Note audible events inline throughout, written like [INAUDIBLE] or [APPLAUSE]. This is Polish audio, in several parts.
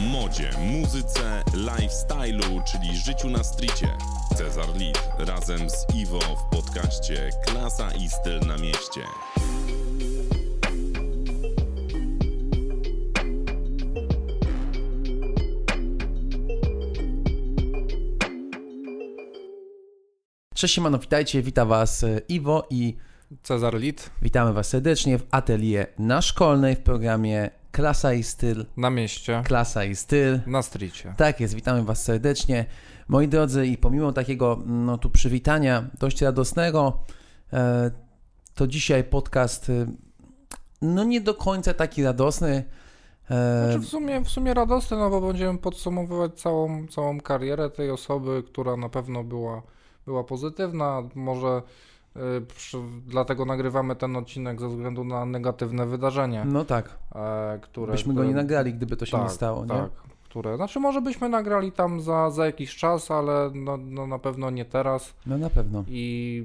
modzie, muzyce, lifestyle'u, czyli życiu na stricie. Cezar Lid razem z Iwo w podcaście Klasa i styl na mieście. Cześć, siemano, witajcie, witam Was e, Iwo i Cezar Lit witamy Was serdecznie w atelier na szkolnej w programie Klasa i Styl. na mieście, Klasa i Styl. na stricie. Tak jest, witamy Was serdecznie. Moi drodzy, i pomimo takiego no, tu przywitania dość radosnego, e, to dzisiaj podcast e, no nie do końca taki radosny. E, Znaczy w sumie, w sumie radosny, no bo będziemy podsumowywać całą, całą karierę tej osoby, która na pewno była, była pozytywna. Może dlatego nagrywamy ten odcinek ze względu na negatywne wydarzenie, no tak, e, które... byśmy go nie nagrali, gdyby to się tak, nie stało, nie? Tak, które... Znaczy może byśmy nagrali tam za, za jakiś czas, ale no, no na pewno nie teraz. No na pewno. i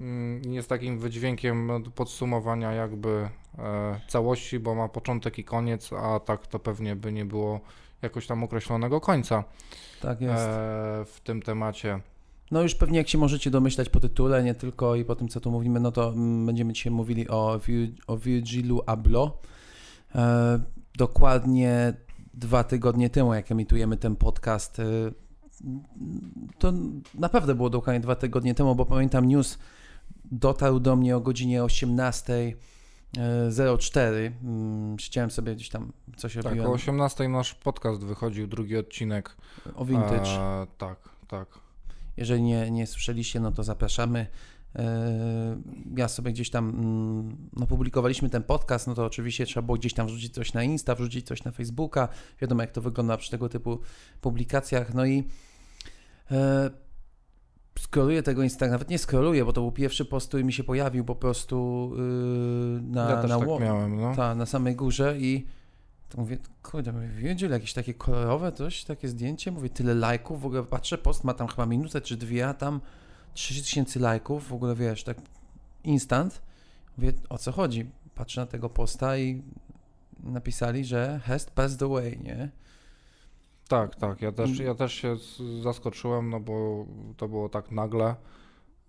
mm, jest takim wydźwiękiem podsumowania jakby e, całości, bo ma początek i koniec, a tak to pewnie by nie było jakoś tam określonego końca Tak jest. e, w tym temacie. No już pewnie jak się możecie domyślać po tytule, nie tylko i po tym co tu mówimy, no to mm, będziemy dzisiaj mówili o, o Virgilu Abloh. E, dokładnie dwa tygodnie temu, jak emitujemy ten podcast, e, to naprawdę było dokładnie dwa tygodnie temu, bo pamiętam news dotarł do mnie o godzinie 18.04. Mm, Siedziałem sobie gdzieś tam coś Tak, robiłem o 18 nasz podcast wychodził, drugi odcinek. o vintage. E, tak, tak. Jeżeli nie, nie słyszeliście, no to zapraszamy. Yy, Ja sobie gdzieś tam mm, no, publikowaliśmy ten podcast, no to oczywiście trzeba było gdzieś tam wrzucić coś na Insta, wrzucić coś na Facebooka. Wiadomo, jak to wygląda przy tego typu publikacjach. No i e, scrolluję tego Instagrama, nawet nie scrolluję, bo to był pierwszy post, który mi się pojawił po prostu yy, na, ja na, tak wall- miałem, no. ta, na samej górze i to mówię, kurde, wiedział jakieś takie kolorowe coś, takie zdjęcie, mówię, tyle lajków, w ogóle patrzę, post ma tam chyba minutę czy dwie, a tam 3000 lajków, w ogóle wiesz, tak instant. Mówię, o co chodzi? Patrzę na tego posta i napisali, że has passed away, nie? Tak, tak, ja też, Mm. ja też się zaskoczyłem, no bo to było tak nagle.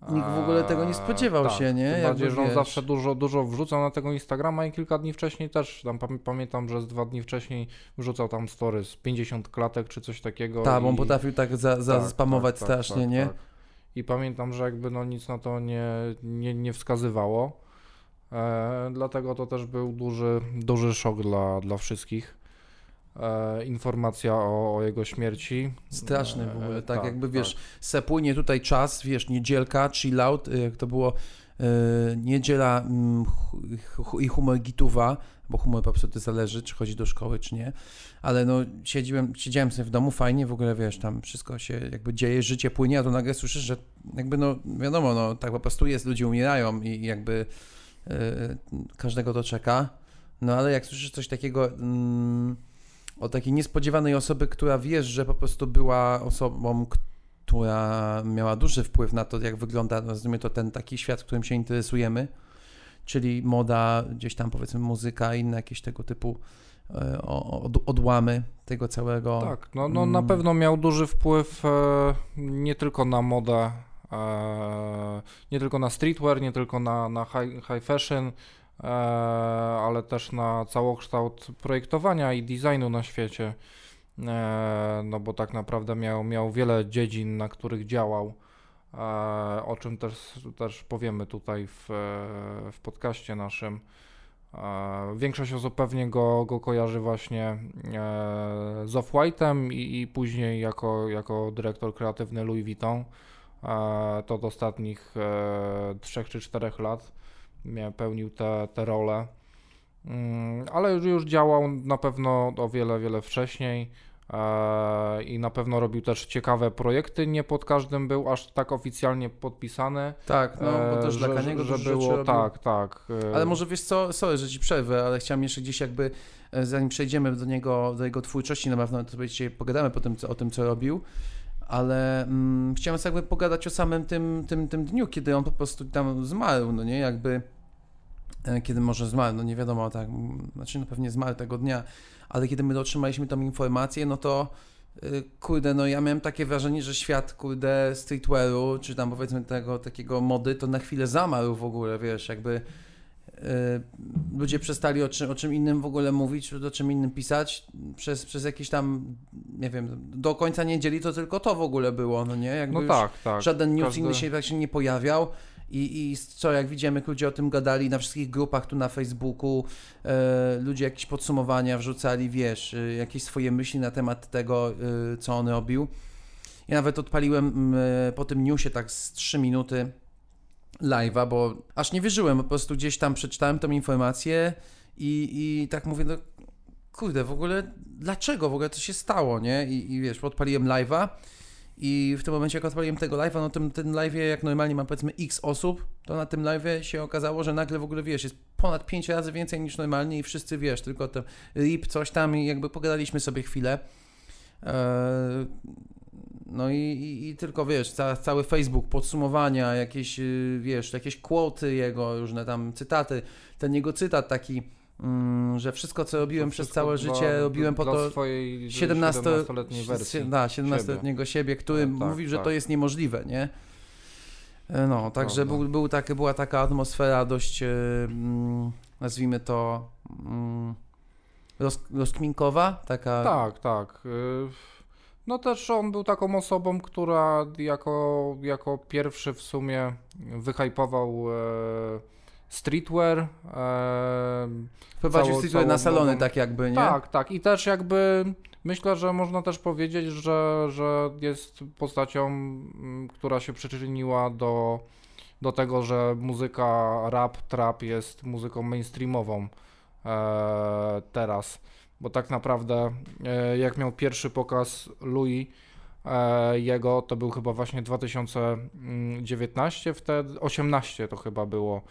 Nikt w ogóle tego nie spodziewał tak, się, nie? Tym bardziej, że on wiesz. zawsze dużo, dużo wrzucał na tego Instagrama i kilka dni wcześniej też, tam pam- pamiętam, że z dwa dni wcześniej wrzucał tam story z 50 klatek czy coś takiego. Tak, bo on i- potrafił tak za, za tak, spamować tak, tak, strasznie, tak, nie? tak. I pamiętam, że jakby no nic na to nie, nie, nie wskazywało. E, dlatego to też był duży, duży szok dla, dla wszystkich. E, informacja o, o jego śmierci. Straszny w ogóle, E, tak, jakby wiesz, se płynie tutaj czas, wiesz, niedzielka, chill out, y, jak to było y, niedziela mm, i humor gituwa, bo humor po prostu zależy, czy chodzi do szkoły, czy nie, ale no siedziałem, siedziałem sobie w domu, fajnie, w ogóle wiesz, tam wszystko się jakby dzieje, życie płynie, a to nagle słyszysz, że jakby no wiadomo, no tak po prostu jest, ludzie umierają i jakby y, każdego to czeka, no ale jak słyszysz coś takiego... Mm, o takiej niespodziewanej osoby, która wiesz, że po prostu była osobą, która miała duży wpływ na to, jak wygląda, nazwijmy to, ten taki świat, którym się interesujemy, czyli moda, gdzieś tam powiedzmy muzyka, inne jakieś tego typu e, odłamy tego całego. Tak, no, no na Mm. pewno miał duży wpływ e, nie tylko na modę, e, nie tylko na streetwear, nie tylko na, na high, high fashion, ale też na całokształt projektowania i designu na świecie. E, no bo tak naprawdę miał, miał wiele dziedzin, na których działał, e, o czym też, też powiemy tutaj w, e, w podcaście naszym. E, Większość osób pewnie go, go kojarzy właśnie e, z Off-White'em i, i później jako, jako dyrektor kreatywny Louis Vuitton. E, To od ostatnich e, 3 czy 4 lat mia- pełnił te, te role. Mm, Ale już, już działał na pewno o wiele, wiele wcześniej. e, I na pewno robił też ciekawe projekty. Nie pod każdym był aż tak oficjalnie podpisany. Tak, no bo e, też dla że, Kaniego że było tak, tak. e, Ale może wiesz co, sorry, że ci przerwę, ale chciałem jeszcze gdzieś jakby, zanim przejdziemy do niego, do jego twórczości, na pewno to dzisiaj pogadamy po tym, co, o tym, co robił, ale mm, chciałem sobie jakby pogadać o samym tym, tym, tym dniu, kiedy on po prostu tam zmarł, no nie, jakby kiedy może zmarł, no nie wiadomo, tak, znaczy no pewnie zmarł tego dnia, ale kiedy my otrzymaliśmy tą informację, no to y, kurde, no ja miałem takie wrażenie, że świat, kurde, streetwearu, czy tam powiedzmy tego takiego mody, to na chwilę zamarł w ogóle, wiesz, jakby y, ludzie przestali o czym, o czym innym w ogóle mówić, o czym innym pisać, przez, przez jakieś tam, nie wiem, do końca niedzieli to tylko to w ogóle było, no nie? Jakby No tak, tak. Żaden news Każdy- inny się tak się nie pojawiał. I, I co, jak widzimy, jak ludzie o tym gadali na wszystkich grupach tu na Facebooku, e, ludzie jakieś podsumowania wrzucali, wiesz, e, jakieś swoje myśli na temat tego, e, co on robił. Ja nawet odpaliłem po tym newsie tak z 3 minuty live'a, bo aż nie wierzyłem, po prostu gdzieś tam przeczytałem tą informację i, i tak mówię, no kurde, w ogóle dlaczego w ogóle to się stało, nie? I, i wiesz, odpaliłem live'a i w tym momencie, jak odpaliłem tego live'a, no tym, ten live'ie, jak normalnie ma powiedzmy x osób, to na tym live'ie się okazało, że nagle w ogóle, wiesz, jest ponad 5 razy więcej niż normalnie i wszyscy, wiesz, tylko to rip, coś tam i jakby pogadaliśmy sobie chwilę. Eee, no i, i, i tylko, wiesz, ca, cały Facebook, podsumowania, jakieś, y, wiesz, jakieś quoty jego, różne tam cytaty. Ten jego cytat taki, mm, że wszystko, co robiłem To przez wszystko całe życie, robiłem po to... swojej 17 17-letniej wersji. Da, 17-letniego siebie, który No, tak, mówi, że tak. to jest niemożliwe, nie? E, No, także był, był była taka atmosfera dość, e, mm, nazwijmy to, mm, roz, rozkminkowa, taka... Tak, tak. No też on był taką osobą, która jako, jako pierwszy w sumie wyhypował e, streetwear. E, streetwear na salony, nową- tak jakby, nie? Tak, tak. I też jakby myślę, że można też powiedzieć, że, że jest postacią, mm, która się przyczyniła do, do tego, że muzyka rap, trap jest muzyką mainstreamową e, teraz. Bo tak naprawdę e, jak miał pierwszy pokaz Louis e, jego, to był chyba właśnie 2019, wtedy 18 to chyba było.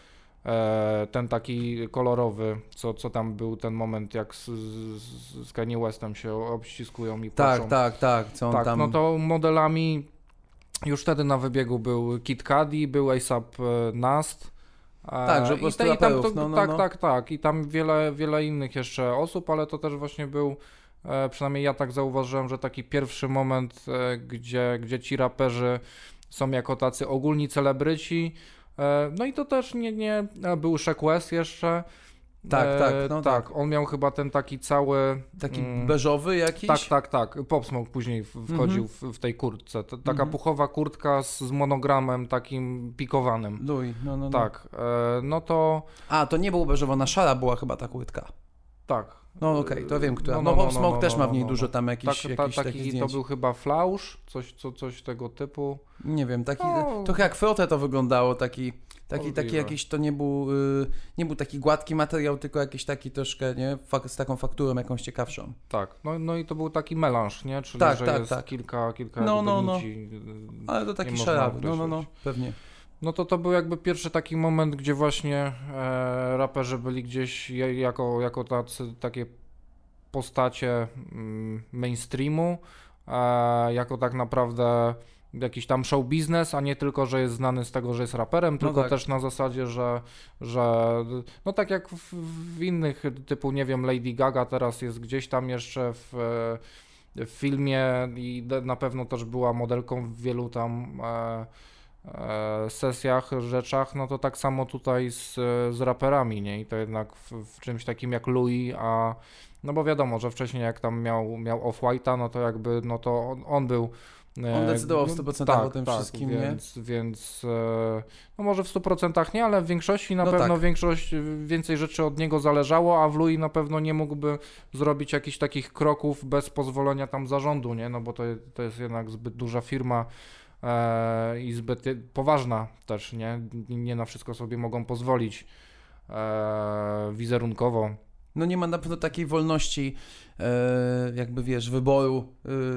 E, ten taki kolorowy, co, co tam był ten moment, jak z, z, z Kanye Westem się obściskują i tak, płaczą. tak, tak, co on Tak, tam... no to modelami już wtedy na wybiegu był Kid Cudi, był ASAP e, Nast. e, Tak, że po i prostu te- i to, no, no, tak, no. tak, tak. I tam wiele, wiele innych jeszcze osób, ale to też właśnie był, przynajmniej ja tak zauważyłem, że taki pierwszy moment, gdzie, gdzie ci raperzy są jako tacy ogólni celebryci. E, no i to też nie, nie e, był Shaq West jeszcze. Tak, E, tak, no tak. On miał chyba ten taki cały. Taki mm, beżowy jakiś? tak, tak, tak. Pop Smoke później w- wchodził Mhm. w, w tej kurtce. To, taka Mhm. puchowa kurtka z, z monogramem takim pikowanym. Louis, no, no, no. Tak, e, no to A, to nie był beżowa, na szara była chyba ta kurtka. tak. No okej, to wiem, która. No, No, no, Pop no, Smoke no, też no, ma w niej no, dużo no. tam jakichś, Tak, ta, jakichś takich taki to zdjęć. był chyba flausz, coś, co, coś tego typu. Nie wiem, taki, No. trochę jak Frotę to wyglądało, taki, taki, taki jakiś, to nie był, y, nie był taki gładki materiał, tylko jakiś taki troszkę, nie, z taką fakturą jakąś ciekawszą. Tak, no, no i to był taki melanż, nie? Czyli, Tak, że tak, jest tak. kilka, kilka No, no, no. y, Ale to taki szarawy, no, no, no, pewnie. No to to był jakby pierwszy taki moment, gdzie właśnie e, raperzy byli gdzieś jako, jako tacy, takie postacie mm, mainstreamu, e, jako tak naprawdę jakiś tam show biznes, a nie tylko, że jest znany z tego, że jest raperem, tylko tak. też na zasadzie, że, że no tak jak w, w innych typu, nie wiem, Lady Gaga teraz jest gdzieś tam jeszcze w, w filmie i na pewno też była modelką w wielu tam e, sesjach, rzeczach, no to tak samo tutaj z, z raperami, nie? I to jednak w, w czymś takim jak Louis, a no bo wiadomo, że wcześniej jak tam miał, miał Off-White'a, no to jakby, no to on, on był e, On decydował w no, 100% o tym wszystkim, nie? więc, Więc, e, no może w 100% nie, ale w większości na No pewno tak. większość, więcej rzeczy od niego zależało, a w Louis na pewno nie mógłby zrobić jakichś takich kroków bez pozwolenia tam zarządu, nie? No bo to, to jest jednak zbyt duża firma e, i zbyt poważna też, nie? Nie na wszystko sobie mogą pozwolić e, wizerunkowo. No nie ma na pewno takiej wolności, e, jakby wiesz, wyboru,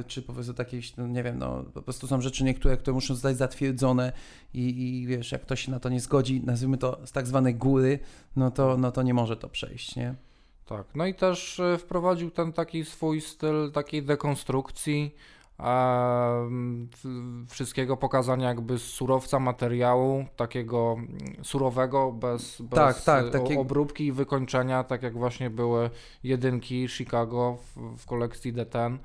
czy po prostu takiej, no nie wiem, no po prostu są rzeczy niektóre, które muszą zostać zatwierdzone i, i wiesz, jak ktoś się na to nie zgodzi, nazwijmy to z tak zwanej góry, no to, no to nie może to przejść, nie? Tak, no i też wprowadził ten taki swój styl takiej dekonstrukcji, wszystkiego pokazania jakby surowca materiału, takiego mm, surowego, bez, bez tak, tak, takie... obróbki i wykończenia, tak jak właśnie były jedynki Chicago w, w kolekcji D10.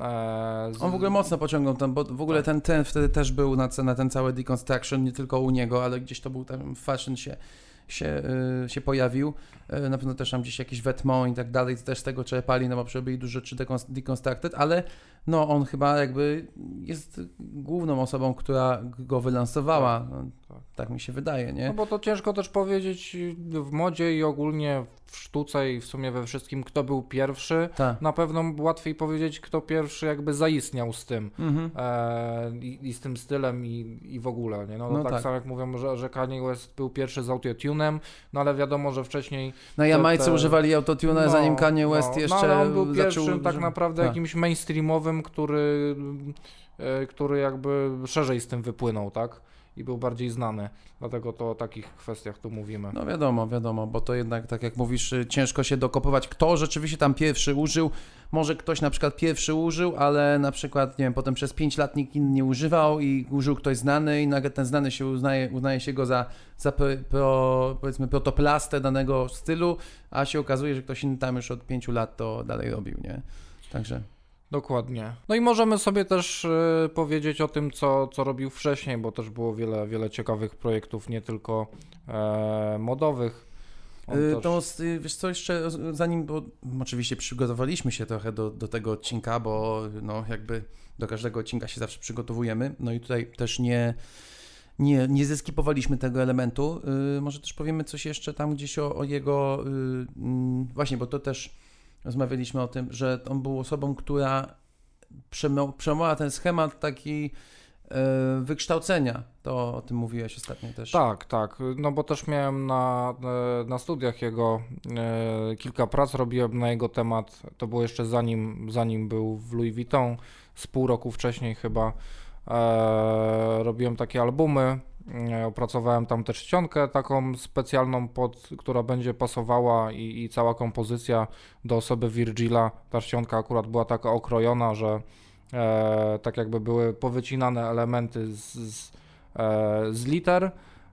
E, z... On w ogóle mocno pociągnął ten, bo w ogóle tak. ten, ten wtedy też był na, na ten cały deconstruction, nie tylko u niego, ale gdzieś to był ten fashion się się, y, się pojawił. Y, na pewno też tam gdzieś jakieś Wetmont i tak dalej, też z tego czerpali, no bo przebili dużo rzeczy deconstructed, ale no on chyba jakby jest główną osobą, która go wylansowała. Tak, no, tak. tak mi się wydaje, nie? No bo to ciężko też powiedzieć w modzie i ogólnie w sztuce i w sumie we wszystkim, kto był pierwszy. Tak. Na pewno łatwiej powiedzieć, kto pierwszy jakby zaistniał z tym mhm. e, i, i, z tym stylem i, i w ogóle, nie? No, no tak, tak, samo jak mówią, że, że Kanye West był pierwszy z autotunem, no ale wiadomo, że wcześniej... Na Jamajce te, używali autotune, no, zanim Kanye West no, jeszcze no, on był zaczął... pierwszym tak naprawdę tak. jakimś mainstreamowym, który, e, który jakby szerzej z tym wypłynął, tak? i był bardziej znany. Dlatego to o takich kwestiach tu mówimy. No wiadomo, wiadomo, bo to jednak, tak jak mówisz, y, ciężko się dokopywać, kto rzeczywiście tam pierwszy użył. Może ktoś na przykład pierwszy użył, ale na przykład, nie wiem, potem przez 5 lat nikt inny nie używał i użył ktoś znany i nagle ten znany się uznaje, uznaje się go za, za pro, powiedzmy protoplastę danego stylu, a się okazuje, że ktoś inny tam już od 5 lat to dalej robił, nie? Także... Dokładnie. No i możemy sobie też y, powiedzieć o tym, co, co robił wcześniej, bo też było wiele, wiele ciekawych projektów, nie tylko e, modowych. Yy, to, wiesz co, jeszcze zanim, bo oczywiście przygotowaliśmy się trochę do, do tego odcinka, bo no jakby do każdego odcinka się zawsze przygotowujemy, no i tutaj też nie, nie, nie zeskipowaliśmy tego elementu. Yy, może też powiemy coś jeszcze tam gdzieś o, o jego, yy, właśnie, bo to też rozmawialiśmy o tym, że on był osobą, która przemowała ten schemat taki e, wykształcenia. To o tym mówiłeś ostatnio też. Tak, tak. No bo też miałem na, e, na studiach jego e, kilka prac, robiłem na jego temat. To było jeszcze zanim, zanim był w Louis Vuitton, z pół roku wcześniej chyba. robiłem takie albumy Opracowałem tam też ściankę taką specjalną, pod, która będzie pasowała i, i cała kompozycja do osoby Virgila. Ta ścianka akurat była taka okrojona, że e, tak jakby były powycinane elementy z, z, e, z liter.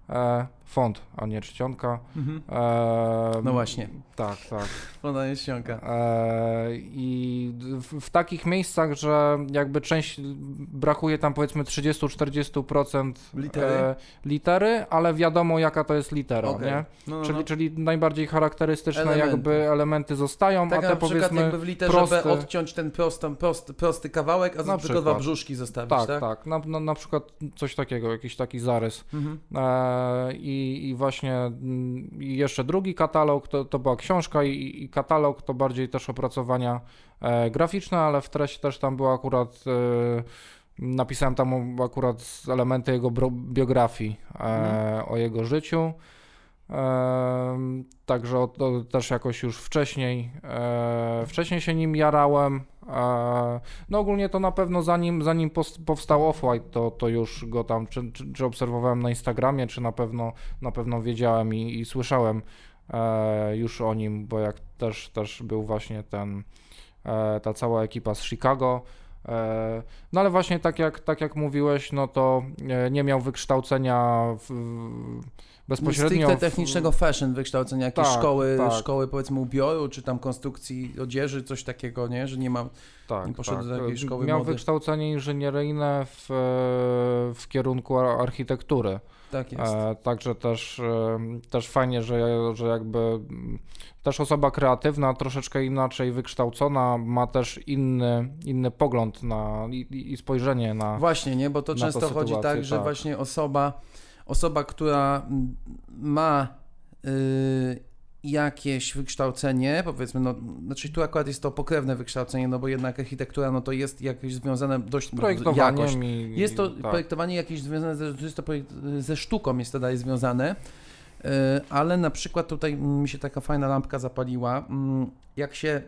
E, font, a nie czcionka. Mhm. E, no właśnie. Tak, tak. Ona jest czcionka. E, I w, w, takich miejscach, że jakby część brakuje tam powiedzmy 30-40% litery? E, litery, ale wiadomo jaka to jest litera, okay. nie? No, no, czyli, no. czyli najbardziej charakterystyczne elementy. jakby elementy zostają, tak, a te powiedzmy jakby w literze prosty... B odciąć ten prosty, prosty, prosty kawałek, a tylko dwa brzuszki zostawić, tak? Tak, tak. Na, na, na przykład coś takiego, jakiś taki zarys. Mhm. E, I i, właśnie mm, i jeszcze drugi katalog to, to była książka i, i katalog to bardziej też opracowania e, graficzne, ale w treści też tam było akurat e, napisałem tam akurat elementy jego biografii e, mhm. o jego życiu. Także to też jakoś już wcześniej, e, wcześniej się nim jarałem. E, no ogólnie to na pewno zanim, zanim powstał Off-White, to, to już go tam, czy, czy, czy, obserwowałem na Instagramie, czy na pewno, na pewno wiedziałem i, i słyszałem e, już o nim, bo jak też, też był właśnie ten, ta cała ekipa z Chicago. No ale właśnie tak jak, tak jak mówiłeś, no to nie miał wykształcenia w, bezpośrednio... Stricte technicznego fashion wykształcenia, jakieś tak, szkoły, tak. szkoły powiedzmy ubioru, czy tam konstrukcji odzieży, coś takiego, nie? Że nie ma, tak, nie poszedł tak. do jakiejś szkoły Miał mody. wykształcenie inżynieryjne w, w kierunku architektury. Tak jest. E, także też, e, też fajnie, że, że jakby też osoba kreatywna, troszeczkę inaczej wykształcona, ma też inny, inny pogląd na, i, i spojrzenie na. Właśnie, nie, bo to często chodzi tak, że tak. właśnie osoba osoba, która ma y, jakieś wykształcenie, powiedzmy, no, znaczy tu akurat jest to pokrewne wykształcenie, no bo jednak architektura, no to jest jakieś związane dość projektowaniem jakoś. I, jest to tak. projektowanie jakieś związane ze, jest to ze sztuką jest to dalej związane, y, ale na przykład tutaj mi się taka fajna lampka zapaliła, mm, jak się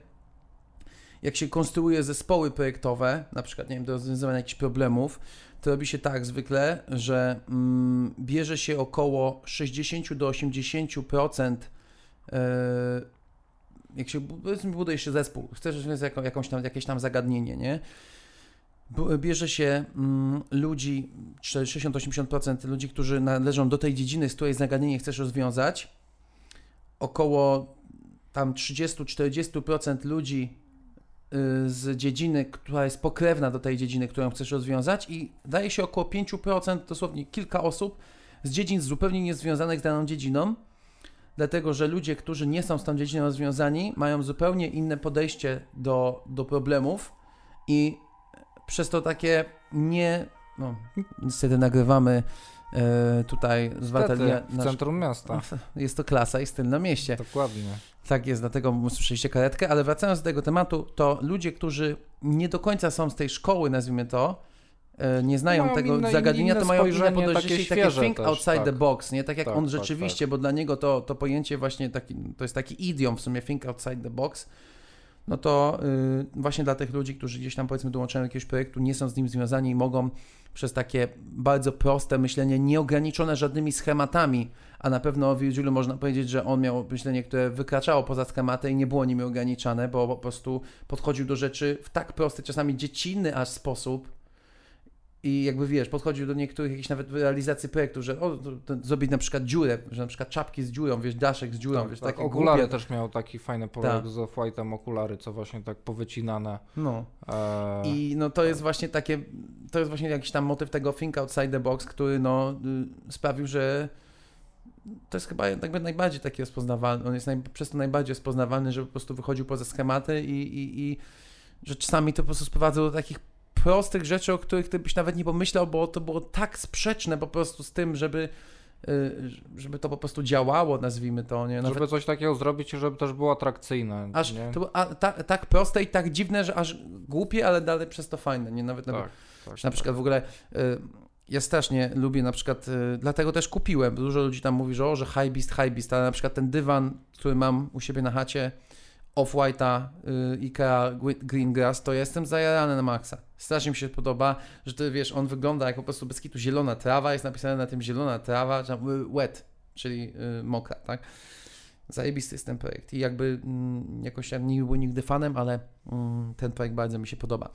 jak się konstruuje zespoły projektowe, na przykład, nie wiem, do rozwiązywania jakichś problemów, to robi się tak zwykle, że mm, bierze się około 60 do 80% yy, e, jak się buduje się zespół, chcesz rozwiązać jakąś tam, jakieś tam zagadnienie, nie? bierze się mm, ludzi, 60-80% ludzi, którzy należą do tej dziedziny, z której zagadnienie chcesz rozwiązać. Około tam 30-40% ludzi z dziedziny, która jest pokrewna do tej dziedziny, którą chcesz rozwiązać i daje się około 5%, dosłownie kilka osób z dziedzin zupełnie niezwiązanych z daną dziedziną, dlatego że ludzie, którzy nie są z tą dziedziną związani, mają zupełnie inne podejście do, do problemów i przez to takie nie. No, niestety nagrywamy e, tutaj z Watalia. w centrum miasta. [LAUGHS] Jest to klasa i styl na mieście. Dokładnie. Tak jest, dlatego słyszeliście karetkę, ale wracając do tego tematu, to ludzie, którzy nie do końca są z tej szkoły, nazwijmy to, e, nie znają Mają tego inne- zagadnienia, inne to mają inne podejście takie takie think też, outside tak. the box, nie? Tak jak Tak, on tak, rzeczywiście, bo dla niego to, to pojęcie właśnie taki, to jest taki idiom w sumie think outside the box, no to y, właśnie dla tych ludzi, którzy gdzieś tam powiedzmy dołączają do jakiegoś projektu, nie są z nim związani i mogą przez takie bardzo proste myślenie, nieograniczone żadnymi schematami, a na pewno o Virgilu można powiedzieć, że on miał myślenie, które wykraczało poza schematy i nie było nimi ograniczane, bo po prostu podchodził do rzeczy w tak prosty, czasami dziecinny aż sposób i jakby wiesz, podchodził do niektórych jakichś nawet realizacji projektu, że o, to, to zrobić na przykład dziurę, że na przykład czapki z dziurą, wiesz, daszek z dziurą, Tak, wiesz, tak. takie Okulary głupie. też miał taki fajny projekt Tak. z Off-White'em, okulary, co właśnie tak powycinane. No. E, I no to jest właśnie takie, to jest właśnie jakiś tam motyw tego think outside the box, który no y, sprawił, że to jest chyba jakby najbardziej taki rozpoznawalny, on jest naj, przez to najbardziej rozpoznawalny, że po prostu wychodził poza schematy i, i, i że czasami to po prostu sprowadza do takich prostych rzeczy, o których ty byś nawet nie pomyślał, bo to było tak sprzeczne po prostu z tym, żeby y, żeby to po prostu działało, nazwijmy to, nie? Nawet żeby coś takiego zrobić, żeby też było atrakcyjne. aż nie? to było a, ta, tak proste i tak dziwne, że aż głupie, ale dalej przez to fajne, nie? Nawet, tak, tak, na tak. przykład w ogóle y, ja strasznie lubię na przykład, y, dlatego też kupiłem. Dużo ludzi tam mówi, że o, że high beast, high beast, ale na przykład ten dywan, który mam u siebie na chacie, Off-White'a, y, Ikea Gre- Green Grass, to jestem zajarany na maksa. Strasznie mi się podoba, że to wiesz, on wygląda jak po prostu bez kitu zielona trawa, jest napisane na tym zielona trawa, y, wet, czyli y, mokra, tak? Zajebisty jest ten projekt i jakby mm, jakoś ja nie był nigdy fanem, ale mm, ten projekt bardzo mi się podoba.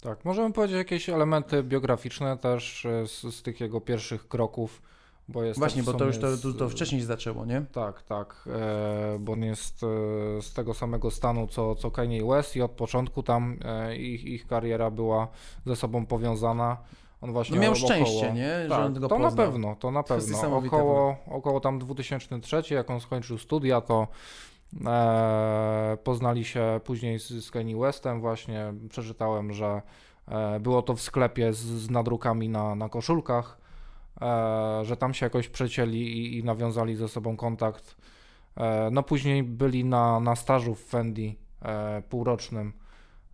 Tak, możemy powiedzieć jakieś elementy biograficzne też e, z, z tych jego pierwszych kroków, bo jest Właśnie, bo to już to, to, to wcześniej zaczęło, nie? Tak, tak, e, bo on jest e, z tego samego stanu co, co Kanye West i od początku tam e, ich, ich kariera była ze sobą powiązana. On właśnie No miał około- szczęście, nie? Że Tak, to na poznał. pewno, to na To pewno. niesamowite Około, około tam 2003, jak on skończył studia, to e, poznali się później z, z Kanye Westem właśnie. Przeczytałem, że e, było to w sklepie z, z nadrukami na, na koszulkach, że tam się jakoś przecięli i, i nawiązali ze sobą kontakt. E, no później byli na, na stażu w Fendi e, półrocznym.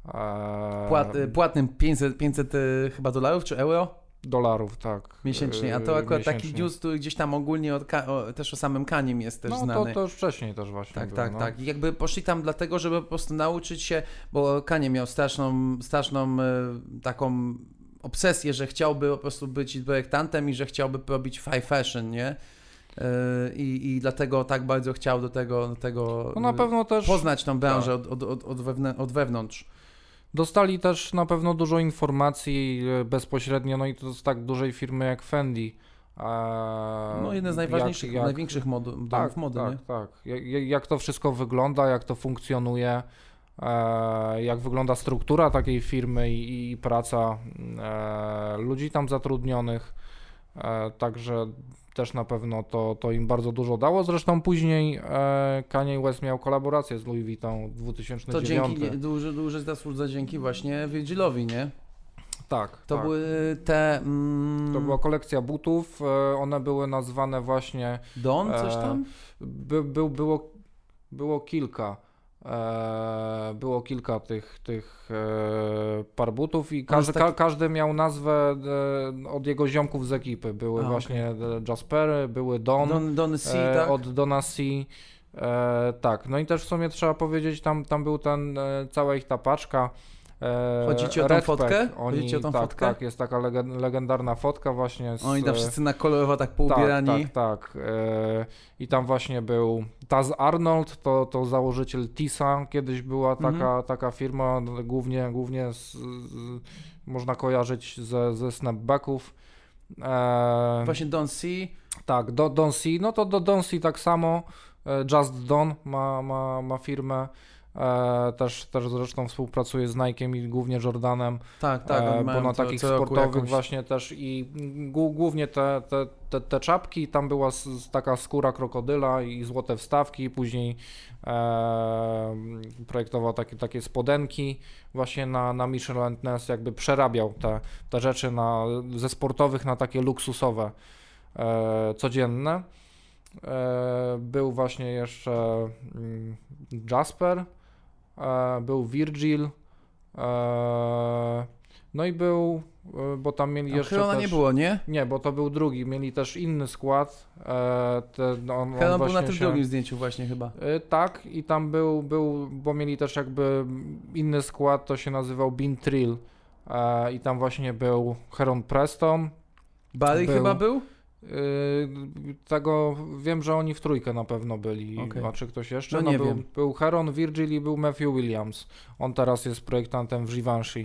E, Płat, płatnym 500, 500 y, chyba dolarów czy euro dolarów, tak. miesięcznie, a to e, akurat taki miesięcznie. news, który gdzieś tam ogólnie od, o, też o samym Kaniem jest też no, znany. To, to już wcześniej też właśnie Tak, było, tak, no. tak. I jakby poszli tam dlatego, żeby po prostu nauczyć się, bo Kanie miał straszną, straszną taką obsesję, że chciałby po prostu być projektantem i że chciałby robić high fashion, nie? Y, I, I dlatego tak bardzo chciał do tego, do tego No pewno też poznać tą branżę tak. od, od, od, wewnę- od wewnątrz. dostali też na pewno dużo informacji e, bezpośrednio, no i to z tak dużej firmy jak Fendi. E, No jeden z najważniejszych, jak- jak- największych mod, domów tak, mody, tak, nie? tak. Jak, jak- to wszystko wygląda, jak to funkcjonuje, e, jak wygląda struktura takiej firmy i, i praca e, ludzi tam zatrudnionych. E, także też na pewno to, to im bardzo dużo dało. Zresztą później e, Kanye West miał kolaborację z Louis Vuitton w 2009. To dzięki, duży, duży zasług za dzięki właśnie Virgilowi, nie? Tak, To tak. były te... Mm, To była kolekcja butów. e, One były nazwane właśnie. Don, coś e, tam? By, był, było, było kilka. E, było kilka tych, tych e, par butów i każdy, ka, każdy miał nazwę e, od jego ziomków z ekipy. Były A, właśnie e, Jaspery, były Don, Don, Don C, e, tak? od Dona C. E, tak, no i też w sumie trzeba powiedzieć, tam, tam był ten, cała ich ta paczka E, Chodzicie o tą fotkę? Oni, Chodzicie o tą tak, fotkę? Tak, jest taka legen- legendarna fotka właśnie z... Oni tam e, wszyscy na kolorowo tak poubierani. Tak, tak, tak. E, I tam właśnie był Taz Arnold, to, to założyciel Tisa, kiedyś była taka, Mhm. taka firma, głównie, głównie z, z, można kojarzyć ze, ze snapbacków. E, Właśnie Don't See. tak, do, Don C, no to do Don C tak samo, Just Don ma, ma, ma firmę, e, też, też zresztą współpracuje z Nike'em i głównie Jordanem. Tak, tak. E, bo na takich sportowych jakąś- właśnie też i głó- głównie te, te, te, te czapki, tam była taka skóra krokodyla i złote wstawki, później e, projektował takie, takie spodenki właśnie na, na Michelin Ness, jakby przerabiał te, te rzeczy na, ze sportowych na takie luksusowe, e, codzienne. E, był właśnie jeszcze mm, Jasper, był Virgil, e, no i był, e, bo tam mieli Tam jeszcze Herona też... nie było, nie? Nie, bo to był drugi, mieli też inny skład. E, te, no, on, on Heron był na tym się- drugim zdjęciu właśnie chyba. E, tak, i tam był, był, bo mieli też jakby inny skład, to się nazywał Bean Trill. E, I tam właśnie był Heron Preston. Barry Był. chyba był? Yy, tego wiem, że oni w trójkę na pewno byli. Okej. A czy ktoś jeszcze? No nie był, wiem. był Heron, Virgil i był Matthew Williams. On teraz jest projektantem w Givenchy.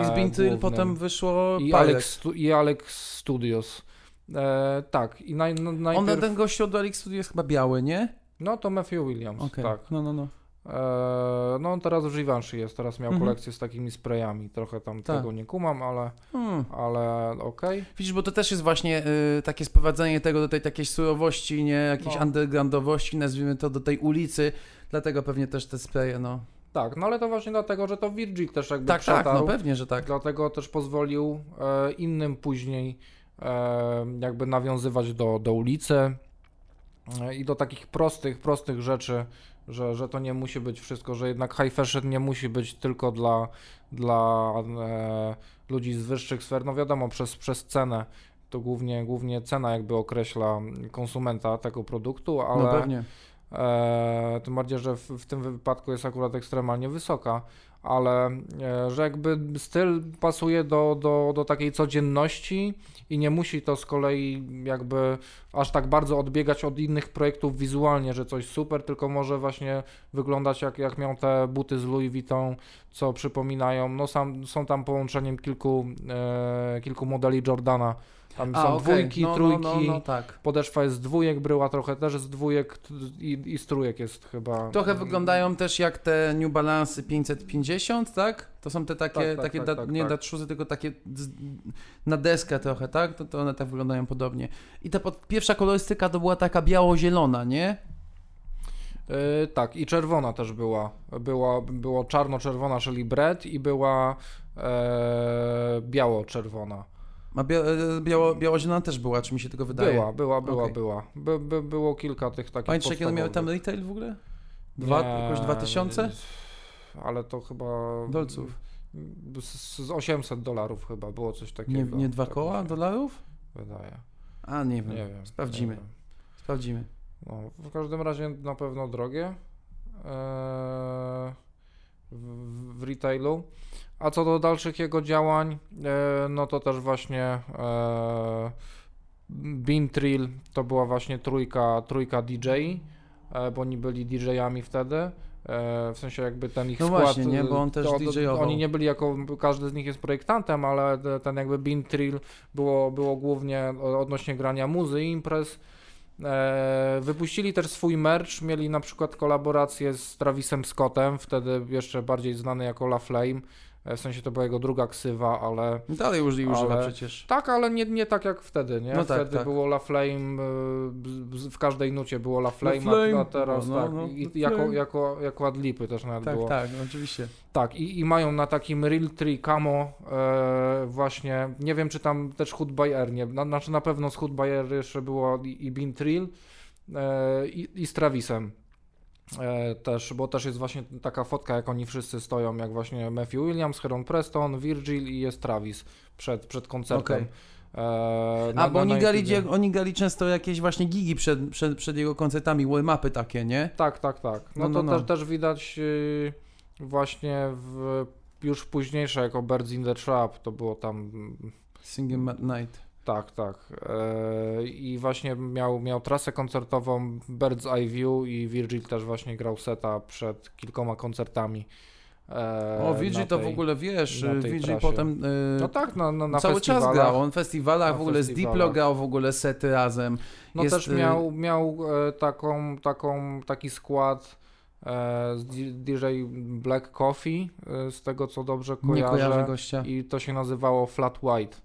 I z e, Bintyl potem wyszło I. Alex, I Alex Studios. E, tak, i naj, no, On najpierw... ten gościu od Alex Studio jest chyba biały, nie? No to Matthew Williams, Okej. tak. No, no, no. E, no on teraz w Givenchy jest, teraz miał Mhm. kolekcję z takimi sprayami. Trochę tam Tak. tego nie kumam, ale, Hmm. ale okej. Widzisz, bo to też jest właśnie y, takie sprowadzenie tego do tej takiej surowości, nie? Jakiejś No. undergroundowości, nazwijmy to, do tej ulicy. Dlatego pewnie też te spraye, no. Tak, no ale to właśnie dlatego, że to Virgil też jakby Tak, tak, przetarł. no pewnie, że tak. Dlatego też pozwolił e, innym później e, jakby nawiązywać do, do ulicy e, i do takich prostych, prostych rzeczy, że, że to nie musi być wszystko, że jednak high fashion nie musi być tylko dla, dla e, ludzi z wyższych sfer. No wiadomo, przez, przez cenę. To głównie, głównie cena jakby określa konsumenta tego produktu, ale No pewnie. E, tym bardziej, że w, w tym wypadku jest akurat ekstremalnie wysoka, ale e, że jakby styl pasuje do, do, do takiej codzienności i nie musi to z kolei jakby aż tak bardzo odbiegać od innych projektów wizualnie, że coś super, tylko może właśnie wyglądać jak, jak miał te buty z Louis Vuitton, co przypominają, no sam, są tam połączeniem kilku, e, kilku modeli Jordana. Tam są okej. dwójki, no, trójki. No, no, no, tak. Podeszwa jest z dwójek, bryła trochę też z dwójek i, i z trójek jest chyba. Trochę wyglądają też jak te New Balance 550, tak? To są te takie, Tak, tak, takie tak, da, tak, nie tak. tylko takie na deskę trochę, tak? To, to one tak wyglądają podobnie. I ta pod, pierwsza kolorystyka to była taka biało-zielona, nie? Yy, tak, i czerwona też była. była było czarno-czerwona, czyli bread, i była e, biało-czerwona. A bia, e, biało, biało-zielona też była, czy mi się tylko wydaje? Była, była, była, Okej. była. By, by, było kilka tych takich. Pamiętasz jakie miały tam retail w ogóle? Dwa, Nie, jakoś dwa tysiące? Ale to chyba. Dolców. Z, z 800 dolarów chyba było coś takiego. Nie, nie dwa tak koła się dolarów? Wydaje. A, nie wiem. Nie wiem. Sprawdzimy. Nie wiem. Sprawdzimy. No, w każdym razie na pewno drogie eee, w, w retailu. A co do dalszych jego działań, e, no to też właśnie e, Bean Trill to była właśnie trójka, trójka DJ, e, bo oni byli DJ-ami wtedy. W sensie jakby ten ich No skład. właśnie, nie? Bo on też to-. Oni nie byli jako, każdy z nich jest projektantem, ale te- ten jakby Bean Trill było, było głównie odnośnie grania muzy i imprez. E, wypuścili też swój merch, mieli na przykład kolaborację z Travisem Scottem, wtedy jeszcze bardziej znany jako La Flame. E, w sensie to była jego druga ksywa, ale Dalej już używa Ale- przecież. tak, ale nie, nie tak jak wtedy, nie? No tak, wtedy tak. było La Flame, e, w każdej nucie było La Flame, Flame, a, teraz no, tak, no, i, La jako, Flame. jako, jako adlipy też nawet Tak, było. tak, no, oczywiście. Tak, i, i mają na takim Real Tree Camo e, właśnie, nie wiem czy tam też Hood by Air, nie, na, znaczy na pewno z Hood by Air jeszcze było i, i Bean Trill e, i, i z Travisem. E, też, bo też jest właśnie taka fotka, jak oni wszyscy stoją, jak właśnie Matthew Williams, Heron Preston, Virgil i jest Travis przed, przed koncertem. Okej. E, A, bo oni, gali, YouTubie. oni często jakieś właśnie gigi przed, przed, przed jego koncertami, warm-upy takie, nie? Tak, tak, tak. No, No, no, to no. Też, też widać y, właśnie w już późniejsze jako Birds in the Trap, to było tam Singing at Night. Tak, tak. E, I właśnie miał, miał trasę koncertową Bird's Eye View i Virgil też właśnie grał seta przed kilkoma koncertami. e, O, Virgil to w ogóle wiesz, Virgil potem y, No tak, na, na, na cały czas grał. On w festiwalach w ogóle z. Diplo grał w ogóle sety razem. No Jest, też miał, miał e, taką, taką, taki skład e, z DJ Black Coffee, e, z tego co dobrze Nie kojarzę kojarzę. gościa. I to się nazywało Flat White.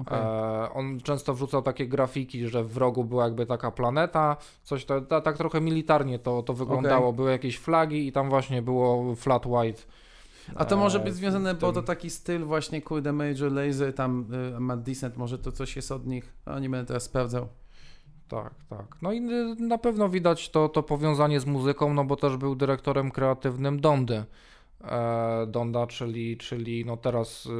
Okej. E, on często wrzucał takie grafiki, że w rogu była jakby taka planeta, coś to, ta, tak trochę militarnie to, to wyglądało. Były jakieś flagi i tam właśnie było Flat White. A to może e, być związane, bo to taki styl właśnie, kurde, Major Lazer, tam y, Matt Decent, może to coś jest od nich. A nie będę teraz sprawdzał. Tak, tak. No i y, na pewno widać to, to powiązanie z muzyką, no bo też był dyrektorem kreatywnym Dondy. E, Donda, czyli, czyli no teraz y,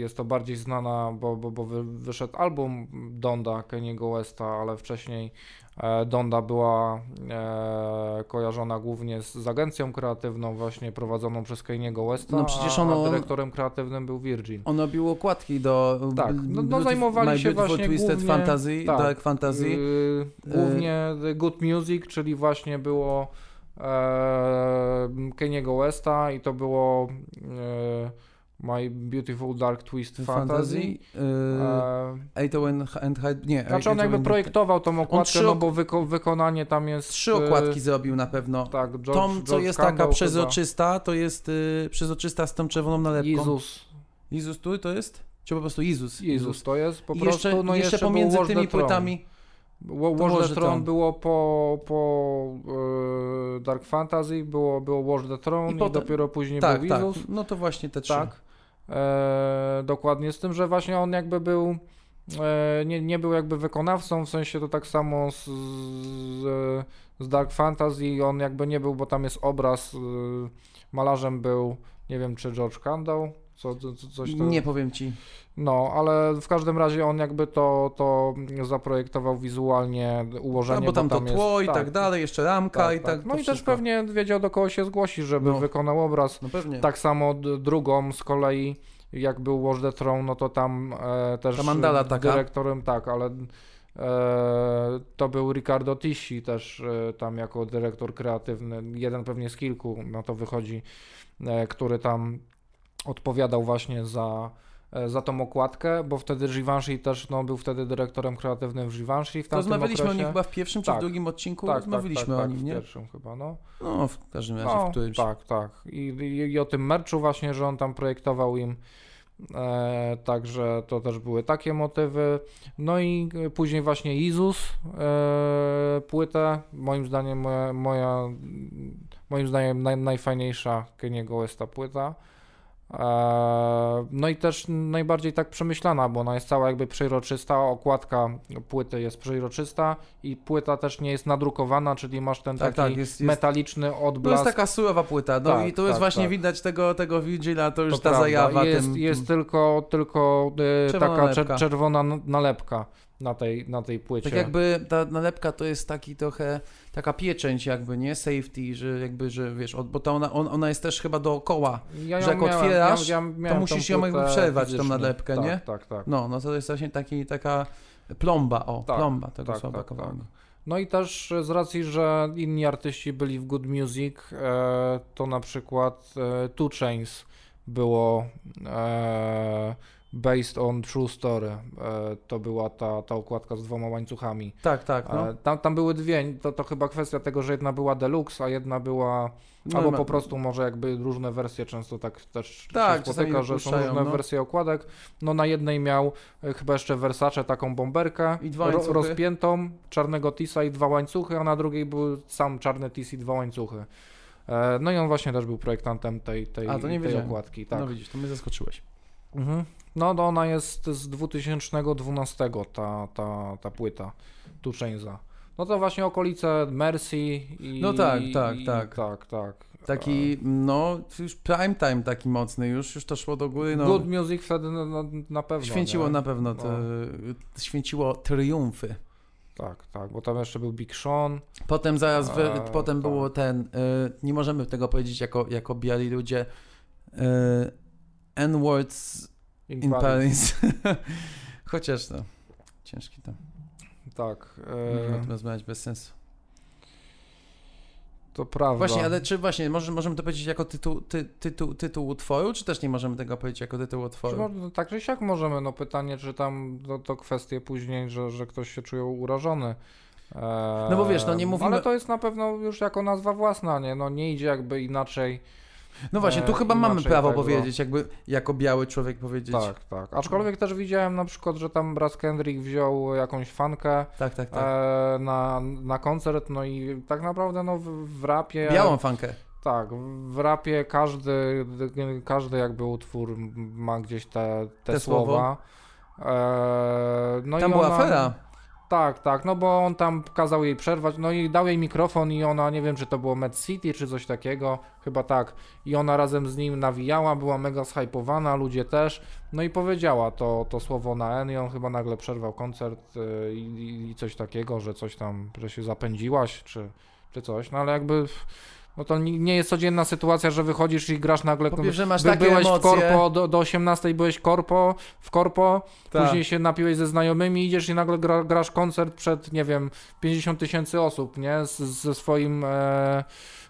jest to bardziej znana, bo, bo, bo wy, wyszedł album Donda Keniego Westa, ale wcześniej e, Donda była e, kojarzona głównie z, z agencją kreatywną właśnie prowadzoną przez Keniego Westa, No przecież ono- a dyrektorem kreatywnym był Virgin. On robił okładki do Tak, no- no zajmowali się właśnie Twisted głównie- Fantasy, tak. Dark Fantasy. Yy, głównie The Good Music, czyli właśnie było Keniego Westa i to było e, My Beautiful Dark Twist Fantasy. y, E, Eightowen and Hyde, nie. znaczy on jakby projektował tą okładkę, no bo wyko wykonanie tam jest... Trzy okładki zrobił na pewno. Tak, George, Tą, co George jest Campbell taka chyba. przezroczysta, to jest y, przezroczysta z tą czerwoną nalepką. Jezus. Jezus tu to jest? Czy po prostu Jezus? Jezus to jest po I prostu, jeszcze, no jeszcze, jeszcze, pomiędzy tymi płytami. Wa- To Watch Watch the Throne było po, po e, Dark Fantasy, było, było Watch the Throne I i, potem- dopiero później Tak, był tak. Jezus. No to właśnie te trzy. Tak. E, dokładnie, z tym, że właśnie on jakby był, e, nie, nie był jakby wykonawcą, w sensie to tak samo z, z, z Dark Fantasy, on jakby nie był, bo tam jest obraz, e, malarzem był, nie wiem czy George Kandał, co, co, co- coś tam. Nie powiem ci. No, ale w każdym razie on jakby to, to zaprojektował wizualnie, ułożenie, No, bo tam to jest- tło i tak dalej, jeszcze ramka i tak. No to i też wszystko. pewnie wiedział do kogo się zgłosić, żeby No. wykonał obraz. No pewnie. Tak samo drugą z kolei, jak był Watch the Throne, no to tam e, też Ta mandala taka. dyrektorem, tak, ale e, to był Ricardo Tisci też e, tam jako dyrektor kreatywny, jeden pewnie z kilku, no to wychodzi, e, który tam odpowiadał właśnie za e, za tą okładkę, bo wtedy Givenchy też no, był wtedy dyrektorem kreatywnym w Givenchy w tamtym Rozmawialiśmy o okresie. nim chyba w pierwszym czy w Tak. drugim odcinku. tak, Rozmawialiśmy tak, tak, o nim, w nie? pierwszym chyba, no. No, w każdym razie No, w którymś. tak, tak. I, i, I o tym merczu właśnie, że on tam projektował im. E, także to też były takie motywy. No i później właśnie Jezus e, płytę. Moim zdaniem moja, moja moim zdaniem naj, najfajniejsza Keniego Westa płyta. E, no i też najbardziej tak przemyślana, bo ona jest cała jakby przejrzysta, okładka płyty jest przejrzysta i płyta też nie jest nadrukowana, czyli masz ten Tak, taki tak, jest- metaliczny To odblask. jest taka surowa płyta, no Tak, i tu jest tak, właśnie tak. widać tego, tego Virgila, to już To ta prawda. zajawa. Jest, tym, jest tym, tylko, tylko e, Czerwona taka nalepka. czerwona nalepka na tej, na tej płycie. tak jakby ta nalepka to jest taki trochę, taka pieczęć jakby, nie? Safety, że jakby, że wiesz, od- bo ta ona, on, ona jest też chyba dookoła. ja że jak miałem- otwierasz, ja, ja miałem musisz ją jakby przerwać, tą nalepkę, tak, nie? Tak, tak. No, no to jest właśnie taki, taka plomba, o, Tak, plomba tego tak, słowa tak, kawałka. No i też z racji, że inni artyści byli w Good Music, e, to na przykład e, Two Chains było e, based on True Story. E, to była ta, ta okładka z dwoma łańcuchami. Tak, tak, no. E, tam, tam były dwie, to, to chyba kwestia tego, że jedna była deluxe, a jedna była no Albo no. po prostu może jakby różne wersje często tak też Tak, się spotyka, że są różne no. wersje okładek. No na jednej miał e, chyba jeszcze Versace taką bomberkę I dwa ro, rozpiętą, czarnego tisa i dwa łańcuchy, a na drugiej był sam czarny tis i dwa łańcuchy. No i on właśnie też był projektantem tej, tej, A, tej okładki. Tak. No widzisz, to mnie zaskoczyłeś. Mhm. No to ona jest z 2012 ta, ta, ta płyta Chainsa. No to właśnie okolice Mercy i... No tak, tak, i, tak. Tak, tak. Taki, no, już prime time taki mocny, już, już to szło do góry, no. Good Music wtedy na, na, pewno. Święciło nie? na pewno, te, święciło triumfy. Tak, tak, bo tam jeszcze był Big Sean. Potem zaraz, wy, A, potem tak. było ten, y, nie możemy tego powiedzieć jako, jako biali ludzie, y, N-words In in Paris. Paris. [LAUGHS] Chociaż no, ciężki to. Tak, Można e, rozmawiać bez sensu. to prawda. Właśnie, ale czy właśnie, może, możemy to powiedzieć jako tytuł, ty, tytuł, tytuł utworu, czy też nie możemy tego powiedzieć jako tytuł utworu? no, tak czy siak możemy, no pytanie, czy tam no, to kwestie później, że, że ktoś się czuje urażony. E, No bo wiesz, no nie mówimy- Ale to jest na pewno już jako nazwa własna, nie? No nie idzie jakby inaczej. No właśnie, tu e, chyba mamy prawo tego. powiedzieć, jakby jako biały człowiek powiedzieć. Tak, tak. Aczkolwiek też widziałem na przykład, że tam Raz Kendrick wziął jakąś fankę tak, tak. tak. e, na, na koncert, no i tak naprawdę no w, w rapie... Białą fankę. Tak, w rapie każdy, każdy jakby utwór ma gdzieś te, te, Te słowa. słowo. Eee, no Tam była ona, afera. Tak, tak, no bo on tam kazał jej przerwać, no i dał jej mikrofon i ona, nie wiem czy to było Med City czy coś takiego, chyba tak. I ona razem z nim nawijała, była mega zhypowana, ludzie też. No i powiedziała to, to słowo na N i on chyba nagle przerwał koncert y, i, i coś takiego, że coś tam, że się zapędziłaś czy, czy coś. No ale jakby... No to nie jest codzienna sytuacja, że wychodzisz i grasz nagle. Po pierwsze masz takie byłeś w emocje. korpo, do, do 18 byłeś korpo, w korpo, Tak. później się napiłeś ze znajomymi, idziesz i nagle gra, grasz koncert przed, nie wiem, 50 tysięcy osób, nie? Z, ze, swoim, e,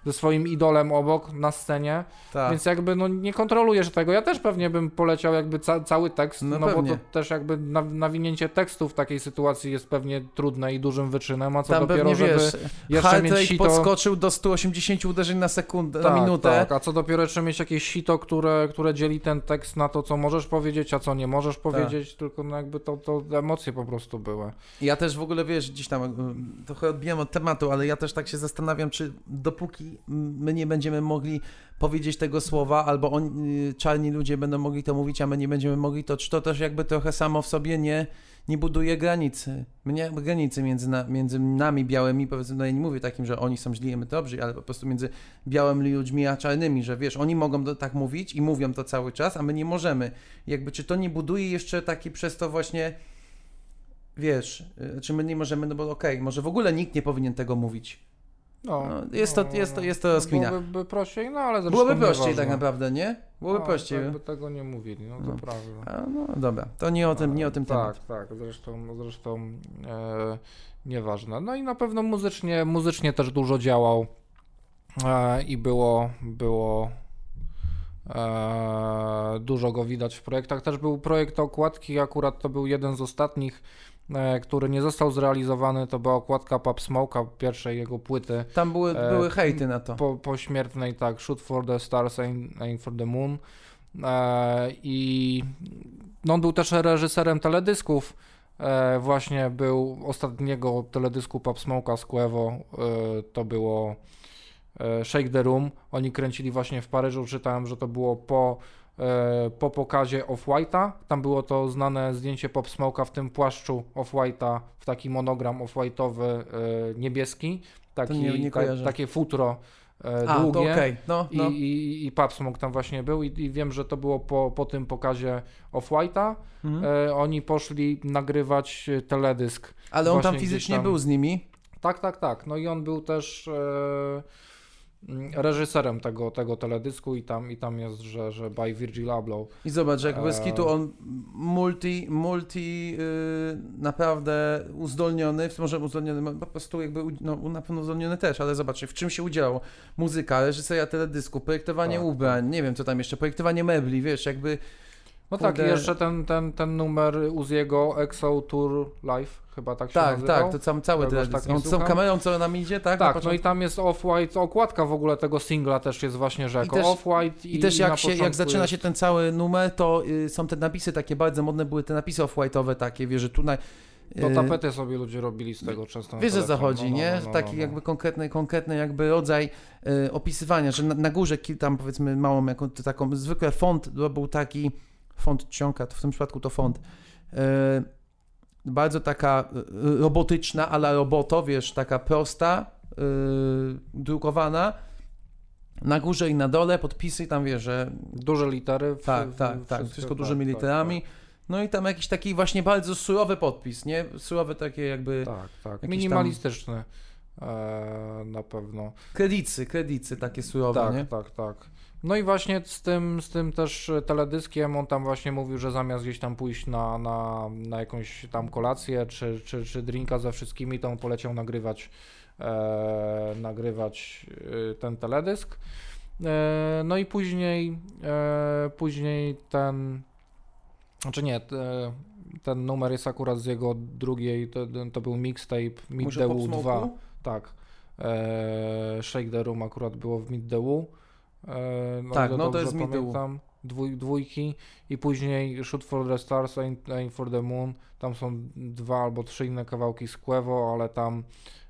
ze swoim idolem obok na scenie, Tak. więc jakby no nie kontrolujesz tego. Ja też pewnie bym poleciał jakby ca, cały tekst, No no, bo to też jakby na, nawinięcie tekstu w takiej sytuacji jest pewnie trudne i dużym wyczynem, a co Tam dopiero, żeby wiesz, jeszcze mieć sito... podskoczył do 180 uderzeń na sekundę, na Tak, minutę. Tak, a co dopiero jeszcze mieć jakieś sito, które, które dzieli ten tekst na to, co możesz powiedzieć, a co nie możesz powiedzieć, tylko no jakby to, to emocje po prostu były. Ja też w ogóle, wiesz, gdzieś tam y, trochę odbijam od tematu, ale ja też tak się zastanawiam, czy dopóki my nie będziemy mogli powiedzieć tego słowa, albo oni, y, czarni ludzie będą mogli to mówić, a my nie będziemy mogli, to czy to też jakby trochę samo w sobie nie, nie buduje granicy, mnie, granicy między, na, między nami białymi, powiedzmy, no ja nie mówię takim, że oni są źli, a my dobrzy, ale po prostu między białymi ludźmi a czarnymi, że wiesz, oni mogą tak mówić i mówią to cały czas, a my nie możemy. Jakby, czy to nie buduje jeszcze taki przez to właśnie wiesz, y, czy my nie możemy, no bo okej, może w ogóle nikt nie powinien tego mówić. No, No, jest to- jest to- jest to rozkmina. Byłoby prościej, no ale Byłoby prościej tak naprawdę, nie? Byłoby no, prościej. Jakby tego nie mówili, no to No. prawda. A, no dobra, to nie o tym, nie o tym tak, temat. Tak, zresztą, zresztą e, nieważne. No i na pewno muzycznie, muzycznie też dużo działał e, i było, było e, dużo go widać w projektach. Też był projekt okładki, akurat to był jeden z ostatnich, który nie został zrealizowany, to była okładka Pop Smoke'a, pierwszej jego płyty. Tam były, E, były hejty na to. Po, pośmiertnej, tak, Shoot for the Stars, Aim, aim for the Moon. E, I no, on był też reżyserem teledysków. E, właśnie był ostatniego teledysku Pop Smoke'a z Quevo. E, to było e, Shake the Room. Oni kręcili właśnie w Paryżu. Czytałem, że to było po, e, po pokazie Off-White'a. Tam było to znane zdjęcie Pop Smoke'a w tym płaszczu Off-White'a, w taki monogram off-white'owy e, niebieski. Taki, nie- nie ta, takie futro e, A, to długie. okej, no, I, no. i, i Pop Smoke tam właśnie był i, i wiem, że to było po, po tym pokazie Off-White'a. Mhm. E, oni poszli nagrywać e, teledysk. Ale on tam fizycznie tam- był z nimi. Tak, tak, tak. No i on był też e, reżyserem tego, tego teledysku i tam, i tam jest, że, że by Virgil Abloh. I zobacz, jak bez Eee. kitu on multi, multi yy, naprawdę uzdolniony, może uzdolniony, no, po prostu jakby, no na pewno uzdolniony też, ale zobacz, w czym się udziałał. Muzyka, reżyseria teledysku, projektowanie Tak, ubrań, nie wiem co tam jeszcze, projektowanie mebli, wiesz, jakby No tak, i Kurde. jeszcze ten, ten, ten numer Uziego Exo Tour Live, chyba tak się tak, nazywał. tak, to sam, cały teledysk. tak on z tą kamerą, co nam idzie, tak? Tak, no i tam jest Off-White, okładka w ogóle tego singla też jest właśnie, że I też- Off-White I też na jak, się, jak zaczyna jest- się ten cały numer, to y, są te napisy takie bardzo modne, były te napisy off-white'owe takie, wiesz, że tu na... To y, tapety sobie ludzie robili z tego często. Wiesz, o co telefon. chodzi, No, no, nie? no, no, Taki no. jakby konkretny, konkretny jakby rodzaj y, opisywania, że na, na górze tam powiedzmy małą jaką, taką, zwykle font był taki, font czcionka, w tym przypadku to font, y, bardzo taka y, robotyczna, ale roboto, wiesz, taka prosta, y, drukowana, na górze i na dole podpisy, tam wiesz, że Duże litery. w- tak, w- tak, tak, wszystko, wszystko tak, dużymi tak, literami, no i tam jakiś taki właśnie bardzo surowy podpis, nie? Surowy takie jakby... Tak, tak. tak. Jakiś Minimalistyczny. e, na pewno. Kredicy, kredicy takie surowe, Tak, nie? tak, tak. No i właśnie z tym, z tym też teledyskiem on tam właśnie mówił, że zamiast gdzieś tam pójść na, na, na jakąś tam kolację czy, czy, czy drinka ze wszystkimi, to on poleciał nagrywać, e, nagrywać e, ten teledysk. E, no i później, e, później ten, znaczy nie, te, ten numer jest akurat z jego drugiej, to, to był mixtape Meet Muszę the Pop Woo Smoke'u? 2. Tak. E, Shake the Room akurat było w Meet the Woo. No, Tak, no to jest pamiętam, Dwój, dwójki i później Shoot for the Stars, Aim, for the Moon. Tam są dwa albo trzy inne kawałki z Quevo, ale tam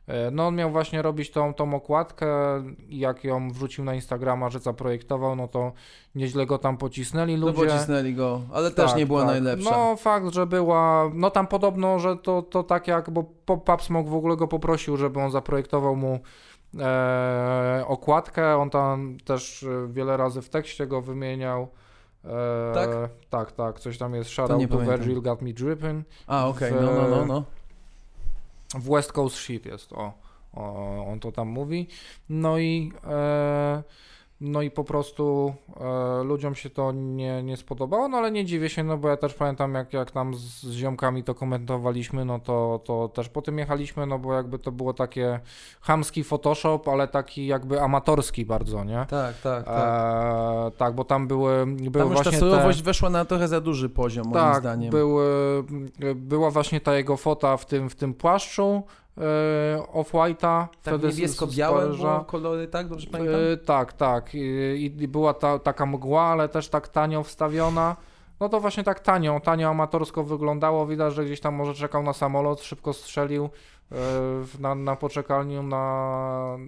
e, no on miał właśnie robić tą, tą okładkę i jak ją wrzucił na Instagrama, że zaprojektował, no to nieźle go tam pocisnęli No ludzie. pocisnęli go, ale też Tak, nie była tak. najlepsza. No fakt, że była, no tam podobno, że to, to tak jak, bo Smoke w ogóle go poprosił, żeby on zaprojektował mu e, okładkę, on tam też e, wiele razy w tekście go wymieniał. E, Tak? Tak, tak, coś tam jest, shout To to. Virgil Got Me Dripping. A, okej, w- no, no, no, no. W West Coast Shit jest, o, o on to tam mówi. No i, e, no i po prostu e, ludziom się to nie, nie spodobało, no ale nie dziwię się, no bo ja też pamiętam jak, jak tam z, z ziomkami to komentowaliśmy, no to, to też po tym jechaliśmy, no bo jakby to było takie chamski Photoshop, ale taki jakby amatorski bardzo, nie? Tak, tak, tak. E, tak, bo tam były, były Tam ta właśnie surowość te... weszła na trochę za duży poziom, moim Tak, zdaniem. były, była właśnie ta jego fota w tym, w tym płaszczu e, off-white'a. tak niebiesko-białe kolory, tak? Dobrze pamiętam? E, tak, tak. I, i była ta, taka mgła, ale też tak tanio wstawiona. No to właśnie tak tanio, tanio amatorsko wyglądało. Widać, że gdzieś tam może czekał na samolot, szybko strzelił e, na, na poczekalniu, na,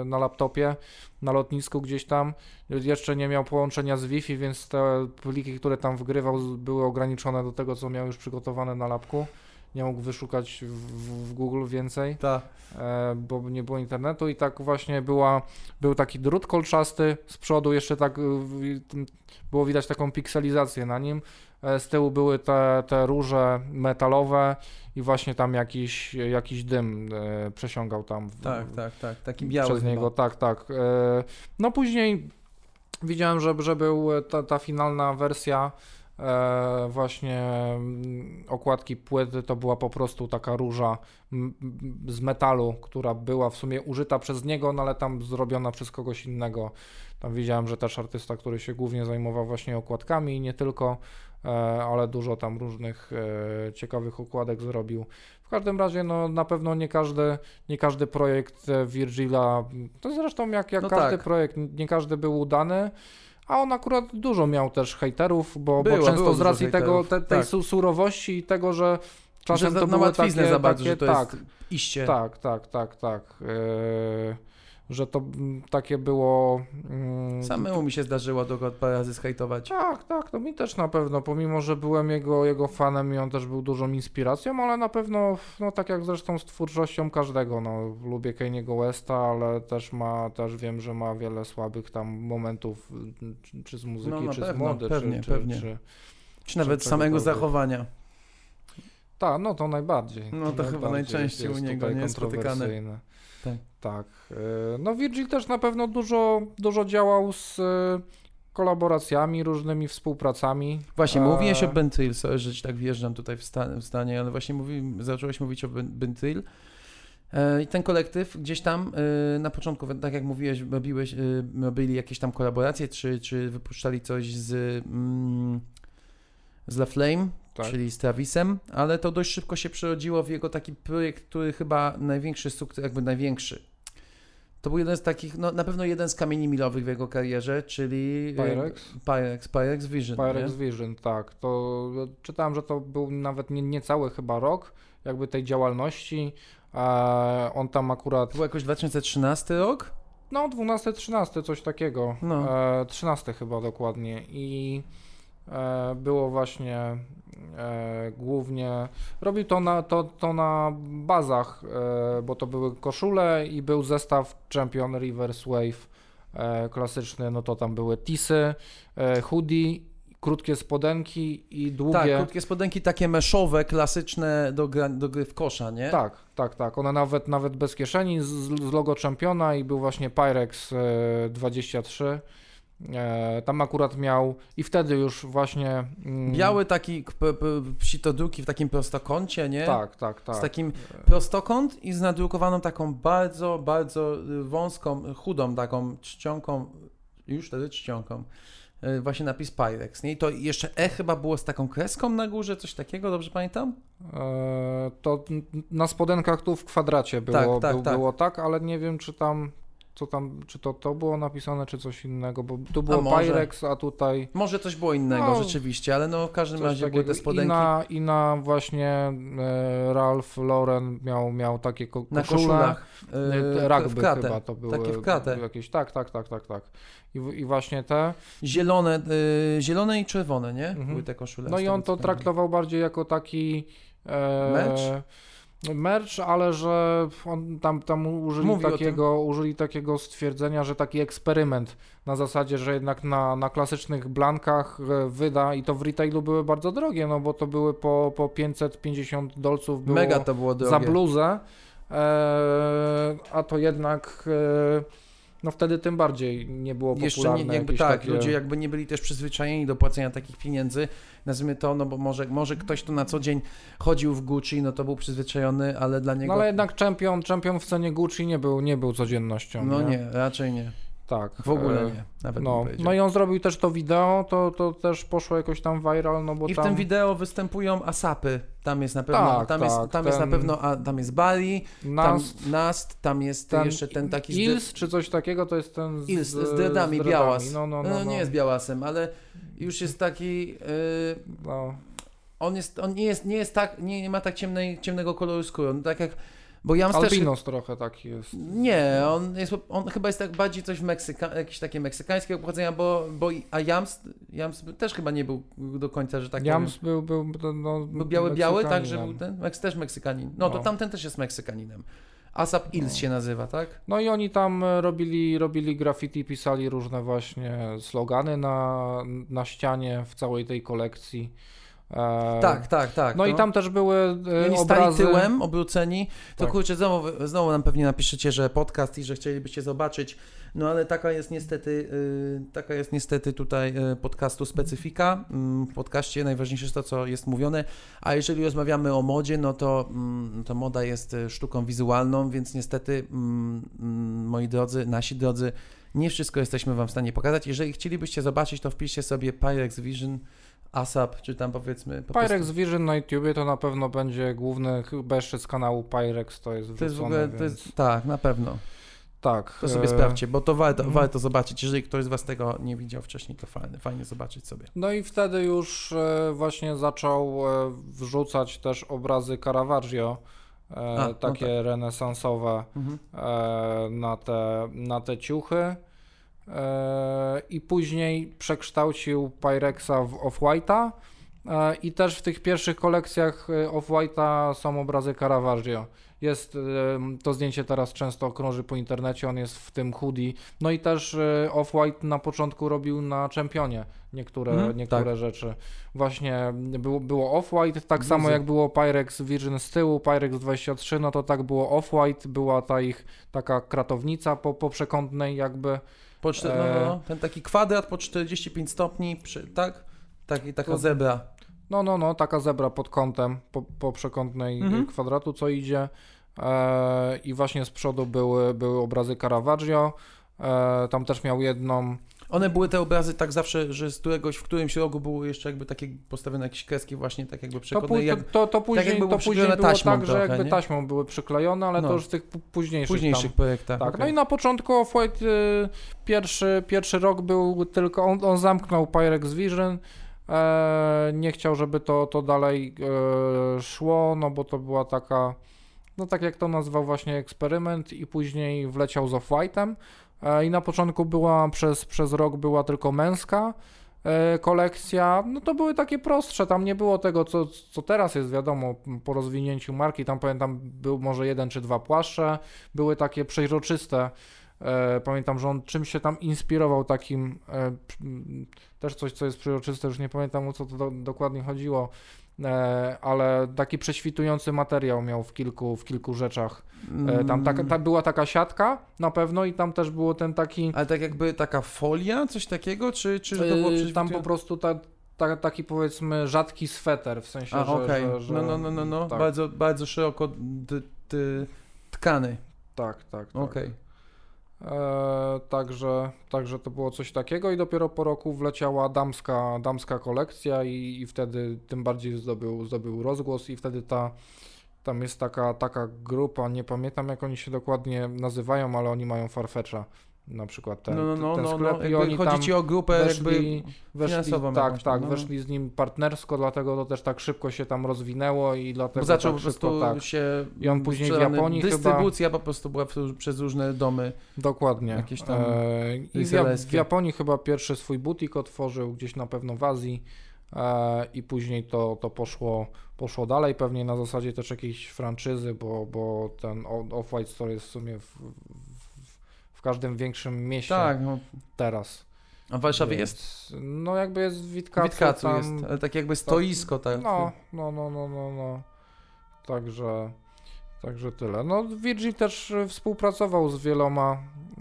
e, na laptopie, na lotnisku gdzieś tam. Jeszcze nie miał połączenia z Wi-Fi, więc te pliki, które tam wgrywał, były ograniczone do tego, co miał już przygotowane na lapku. Nie mógł wyszukać w, w, Google więcej Tak. e, bo nie było internetu i tak właśnie była, był taki drut kolczasty, z przodu jeszcze tak y, w- było widać taką pikselizację na nim, e, z tyłu były te, te róże metalowe i właśnie tam jakiś, jakiś dym e, przesiągał tam w, Tak, tak, tak. Taki biały przez niego, tak, tak. E, No później widziałem, że, że był e, ta, ta finalna wersja e, właśnie mm, okładki płyty, to była po prostu taka róża z metalu, która była w sumie użyta przez niego, no ale tam zrobiona przez kogoś innego. Tam widziałem, że też artysta, który się głównie zajmował właśnie okładkami i nie tylko, e, ale dużo tam różnych e, ciekawych okładek zrobił. W każdym razie, no na pewno nie każdy, nie każdy projekt Virgila, to zresztą jak, jak No każdy tak. projekt, nie każdy był udany, a on akurat dużo miał też hejterów, bo, Było, bo często z racji tego, te, tej tak. su- surowości i tego, że czasem że to na były takie, za bardzo, takie że to tak, jest iście. tak, tak, tak, tak. Yy, że to takie było. mm, Samemu mi się zdarzyło dokąd parę razy skajtować. Tak, tak, to mi też na pewno, pomimo, że byłem jego, jego fanem i on też był dużą inspiracją, ale na pewno, no tak jak zresztą z twórczością każdego, no lubię Kanye'ego Westa, ale też ma, też wiem, że ma wiele słabych tam momentów, czy, czy z muzyki, No, czy pewno, z mody, pewnie, czy, pewnie. Czy, czy, nawet samego zachowania. Tak, no to najbardziej. No to chyba najczęściej u niego, nie? Spotykane. Tak. Tak. e, No Virgil też na pewno dużo, dużo działał z e, kolaboracjami, różnymi współpracami. Właśnie, E, mówiłeś o sorry, że ci tak wjeżdżam tutaj w, w zdanie, ale właśnie mówi, zacząłeś mówić o Ben- Bentyl. E, I ten kolektyw gdzieś tam na początku, tak jak mówiłeś, robiłeś, robili jakieś tam kolaboracje, czy, czy wypuszczali coś z, mm, z La Flame, Tak. czyli z Travisem, ale to dość szybko się przerodziło w jego taki projekt, który chyba największy sukces, jakby największy. To był jeden z takich, no na pewno jeden z kamieni milowych w jego karierze, czyli e, Pyrex? Pyrex, Pyrex Vision. Pyrex nie? Vision, tak. To czytałem, że to był nawet nie, niecały chyba rok jakby tej działalności. E, on tam akurat, Był jakoś 2013 rok? no 12-13, coś takiego. No. E, 13 chyba dokładnie. I e, było właśnie e, głównie, robił to na, to, to na bazach, e, bo to były koszule i był zestaw Champion Reverse Wave e, klasyczny, no to tam były tisy, e, hoodie, krótkie spodenki i Tak, długie. krótkie spodenki takie meszowe, klasyczne do, gra, do gry w kosza, nie? Tak, tak, tak. One nawet, nawet bez kieszeni z, z logo czempiona i był właśnie Pyrex e, 23. E, tam akurat miał i wtedy już właśnie. mm, Biały taki k- p- p- sitodruki w takim prostokącie, nie? Tak, tak, tak. Z takim prostokąt i z nadrukowaną taką bardzo, bardzo y, wąską, chudą taką czcionką, już wtedy czcionką, y, właśnie napis Pyrex, nie? I to jeszcze E chyba było z taką kreską na górze, coś takiego, dobrze pamiętam? E, to na spodenkach tu w kwadracie było tak, tak, był, tak. było tak, ale nie wiem czy tam. Co tam, czy to, to było napisane, czy coś innego, bo tu było może. Pyrex, a tutaj Może coś było innego No, rzeczywiście, ale no w każdym razie były te takiego. I spodenki na, I na właśnie e, Ralph Lauren miał, miał takie ko- na koszule, koszulach, e, y, rugby w kratę, chyba to były. takie w kratę. Jakieś, tak, tak, tak, tak, tak. I, i właśnie te. zielone, y, zielone i czerwone, nie? Mhm. Były te koszule. No i on to traktował bardziej jako taki. E, Merch? Merch, ale że on tam, tam użyli, Mówi takiego, użyli takiego stwierdzenia, że taki eksperyment na zasadzie, że jednak na, na klasycznych blankach e, wyda i to w retailu były bardzo drogie, no bo to były po, po 550 dolców było Mega to było drogie. za bluzę, e, a to jednak e, no wtedy tym bardziej nie było Jeszcze popularne. nie, jakby tak, takie... ludzie jakby nie byli też przyzwyczajeni do płacenia takich pieniędzy, nazwijmy to, no bo może, może ktoś, kto na co dzień chodził w Gucci, no to był przyzwyczajony, ale dla niego... No ale jednak czempion, czempion w cenie Gucci nie był, nie był codziennością. No nie, raczej nie. Tak. W ogóle e, nie. Nawet No, powiedział. no i on zrobił też to wideo, to, to też poszło jakoś tam viral, no bo I w tam... tym wideo występują asapy. Tam jest na pewno, Tak, tam, tak, jest, tam jest na ten- pewno, a, tam jest Bali, tam Nast, Nast, tam jest ten jeszcze ten taki... z Ils czy coś takiego, to jest ten z, Ils, z dreadami, z białas. No, no, No, no, no, nie jest białasem, ale już jest taki... Yy, no. on jest, on nie jest, nie jest tak, nie, nie ma tak ciemnej, ciemnego koloru skóry. On tak jak, bo Jams też... Albinos trochę taki jest. Nie, on, jest, on chyba jest tak bardziej coś Meksyka, jakieś takie meksykańskiego pochodzenia, bo, bo a Jams, Jams też chyba nie był do końca, że tak Jams był, był, no. Był biały, biały, tak, że był ten, Meks, też Meksykanin. No, to No. tamten też jest Meksykaninem. Asap Ils No. się nazywa, tak? No i oni tam e, robili, robili graffiti, pisali różne właśnie slogany na, na ścianie w całej tej kolekcji. E, Tak, tak, tak. No i tam też były e, I Oni stali obrazy. tyłem, obróceni. To Tak. kurczę, znowu, znowu nam pewnie napiszecie, że podcast i że chcielibyście zobaczyć. No ale taka jest niestety, y, taka jest niestety tutaj y, podcastu specyfika. Mm, w podcaście najważniejsze jest to, co jest mówione. A jeżeli rozmawiamy o modzie, no to, mm, to moda jest y, sztuką wizualną, więc niestety, mm, moi drodzy, nasi drodzy, nie wszystko jesteśmy Wam w stanie pokazać. Jeżeli chcielibyście zobaczyć, to wpiszcie sobie Pyrex Vision, ASAP, czy tam powiedzmy... Po Pyrex prostu- Vision na YouTubie to na pewno będzie główny, chyba jeszcze z kanału Pyrex to jest To jest w ogóle, to więc jest, tak, na pewno. tak. To sobie e, sprawdźcie, bo to warto, mhm. warto zobaczyć. Jeżeli ktoś z Was tego nie widział wcześniej, to fajnie, fajnie zobaczyć sobie. No i wtedy już e, właśnie zaczął e, wrzucać też obrazy Caravaggio, A, no takie renesansowe Mhm. na, te, na te ciuchy. I później przekształcił Pyrexa w Off-White'a. E, I też w tych pierwszych kolekcjach e, Off-White'a są obrazy Caravaggio. Jest to zdjęcie teraz często krąży po internecie, on jest w tym hoodie. No i też e, Off-White na początku robił na czempionie niektóre, Mhm, niektóre rzeczy. Właśnie było, było Off-White, tak samo Bluzy. jak było Pyrex Virgin z tyłu, Pyrex 23, no to tak było Off-White, była ta ich taka kratownica po, po przekątnej jakby. Po czter- no, E. no, no, ten taki kwadrat po 45 stopni, przy, tak? Taki, taka To- zebra. No, no, no, taka zebra pod kątem, po, po przekątnej Mhm. y, kwadratu, co idzie. E, I właśnie z przodu były, były obrazy Caravaggio. E, tam też miał jedną. One były te obrazy tak zawsze, że z któregoś, w którymś rogu były jeszcze jakby takie postawione jakieś kreski właśnie tak jakby jak to, to, to później, jakby było to później było tak, że trochę, jakby nie? taśmą były przyklejone, ale No. to już w tych późniejszych, późniejszych tam. projektach. Tak, okej. no i na początku Off-White y, pierwszy, pierwszy rok był tylko, on, on zamknął Pyrex Vision, e, nie chciał, żeby to, to dalej e, szło, no bo to była taka, no tak jak to nazwał właśnie eksperyment i później wleciał z Off-White'em e, i na początku była, przez, przez rok była tylko męska e, kolekcja, no to były takie prostsze, tam nie było tego, co, co teraz jest wiadomo, po rozwinięciu marki, tam pamiętam był może jeden czy dwa płaszcze, były takie przeźroczyste E, pamiętam, że on czymś się tam inspirował takim, e, też coś, co jest przeroczyste, już nie pamiętam o co to do, dokładnie chodziło, e, ale taki prześwitujący materiał miał w kilku, w kilku rzeczach. E, tam ta, była taka siatka na pewno i tam też było ten taki, Ale tak jakby taka folia, coś takiego, czy, czy to było e, tam prześwitujące? po prostu ta, ta, taki powiedzmy rzadki sweter, w sensie, A, że, okej. że, że... No, no, no, no, no. tak. Bardzo, bardzo szeroko tkany. Tak, tak, tak. Okej. E, także, także to było coś takiego i dopiero po roku wleciała damska, damska kolekcja i, i wtedy tym bardziej zdobył, zdobył rozgłos i wtedy ta, tam jest taka, taka grupa, nie pamiętam jak oni się dokładnie nazywają, ale oni mają Farfetcha na przykład ten, No, no, no, ten no, sklep no. i oni chodzi ci o grupę weszli, weszli finansową tak, tak, no. weszli z nim partnersko, dlatego to też tak szybko się tam rozwinęło i dlatego Bo zaczął tak po szybko, prostu tak, się... I on później w Japonii chyba- Dystrybucja po prostu była przez różne domy. Dokładnie. Jakieś tam e, I w, Ja- w. Japonii chyba pierwszy swój butik otworzył, gdzieś na pewno w Azji e, i później to, to poszło, poszło dalej, pewnie na zasadzie też jakiejś franczyzy, bo, bo ten Off-White Store jest w sumie w, w, każdym większym mieście Tak, no. teraz. A w Warszawie Więc, jest? No jakby jest w Witkacu, Witkacu tam, jest, ale tak jakby stoisko, tak. No, no, no, no, no, no. Także, także tyle. No, Virgil też współpracował z wieloma,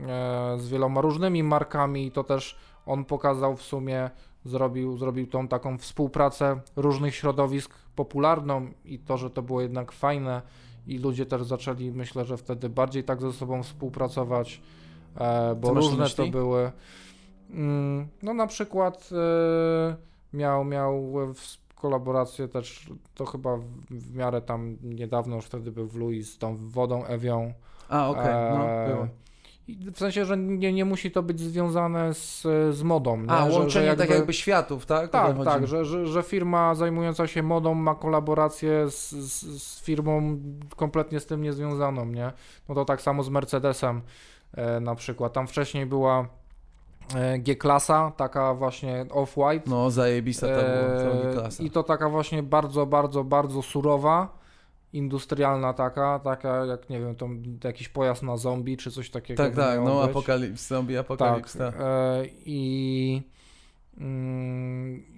e, z wieloma różnymi markami i to też on pokazał w sumie, zrobił, zrobił tą taką współpracę różnych środowisk popularną i to, że to było jednak fajne i ludzie też zaczęli, myślę, że wtedy bardziej tak ze sobą współpracować, bo masz na różne to były. Mm, no na przykład e, miał, miał kolaborację też, to chyba w, miarę tam niedawno już wtedy był w Louis z tą wodą Ewią. A, okej, no, E, było. W sensie, że nie, nie musi to być związane z, z modą. Nie? A, że, łączenie że tak jakby światów, tak? O to tak, chodzi. tak, że, że, że firma zajmująca się modą ma kolaborację z, z, z firmą kompletnie z tym niezwiązaną, nie? No to tak samo z Mercedesem e, na przykład. Tam wcześniej była e, G-klasa, taka właśnie off-white. No, zajebista to była, E, to klasa. I to taka właśnie bardzo, bardzo, bardzo surowa, industrialna taka, taka jak nie wiem, to jakiś pojazd na zombie czy coś takiego. Tak, tak, no, być. apokalips, zombie Tak, apokalipsa. e, i,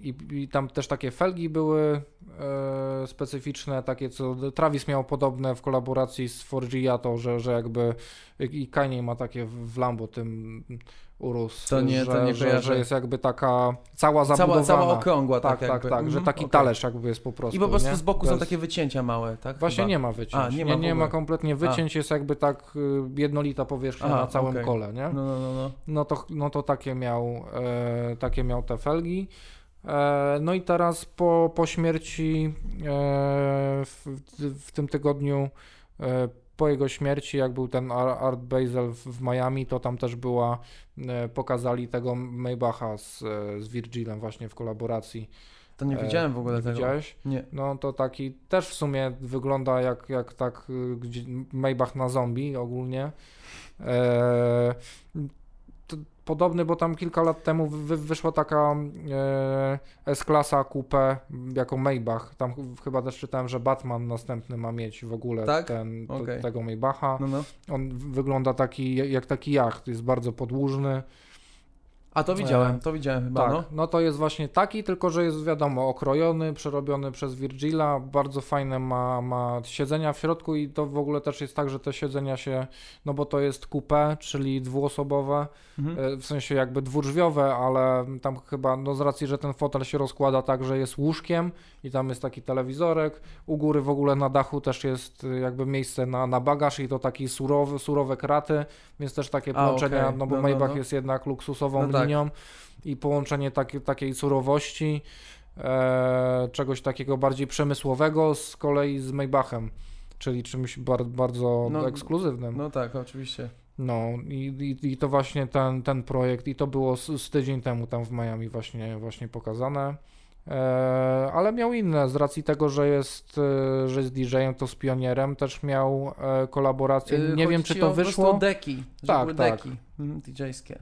i, I tam też takie felgi były e, specyficzne, takie co Travis miał podobne w kolaboracji z 4G, to że, że jakby i Kanye ma takie w Lambo tym urósł, To nie- że, to nie że, kojarzę. że jest jakby taka cała Cała, zabudowana. cała okrągła, tak, tak, tak, tak, że Mhm, taki okej. talerz jakby jest po prostu. I po prostu nie? z boku są Bez- takie wycięcia małe, tak? Właśnie Chyba. nie ma wycięć. A, nie ma nie, nie ma kompletnie wycięć, jest jakby tak y, jednolita powierzchnia Aha, na całym okej. kole, nie? No, no, no, no. No to, no to takie, miał, e, takie miał te felgi. E, no i teraz po, po śmierci e, w, w tym tygodniu, e, po jego śmierci, jak był ten Ar- Art Basel w, Miami, to tam też była, e, pokazali tego Maybacha z, e, z Virgilem właśnie w kolaboracji. To nie E, widziałem w ogóle Nie tego. widziałeś? Nie. No to taki też w sumie wygląda jak, jak tak Maybach na zombie ogólnie. Podobny, bo tam kilka lat temu wy, wyszła taka e, S-klasa coupe jako Maybach. Tam ch- chyba też czytałem, że Batman następny ma mieć w ogóle Tak? ten, Okej. tego Maybacha. No, no. On wygląda taki jak taki jacht, jest bardzo podłużny. A to widziałem, E, to widziałem chyba, Tak, no. no. to jest właśnie taki, tylko że jest wiadomo okrojony, przerobiony przez Virgila, bardzo fajne ma, ma siedzenia w środku i to w ogóle też jest tak, że te siedzenia się, no bo to jest coupé, czyli dwuosobowe, Mhm. e, w sensie jakby dwudrzwiowe, ale tam chyba, no z racji, że ten fotel się rozkłada tak, że jest łóżkiem i tam jest taki telewizorek, u góry w ogóle na dachu też jest e, jakby miejsce na, na bagaż i to taki surowy, surowe kraty, więc też takie A, połączenia, okej. no bo No, no, Maybach no. jest jednak luksusową No tak. i połączenie taki, takiej surowości, e, czegoś takiego bardziej przemysłowego z kolei z Maybachem, czyli czymś bar, bardzo No, ekskluzywnym. No tak, oczywiście. No i, i, i to właśnie ten, ten projekt i to było z, z tydzień temu tam w Miami właśnie, właśnie pokazane. E, ale miał inne, z racji tego, że jest, e, że jest DJ-em, to z Pionierem też miał e, kolaborację. Yy, Nie wiem, chodzi czy ci to wyszło. deki, Tak, tak. deki mhm, DJ-skie.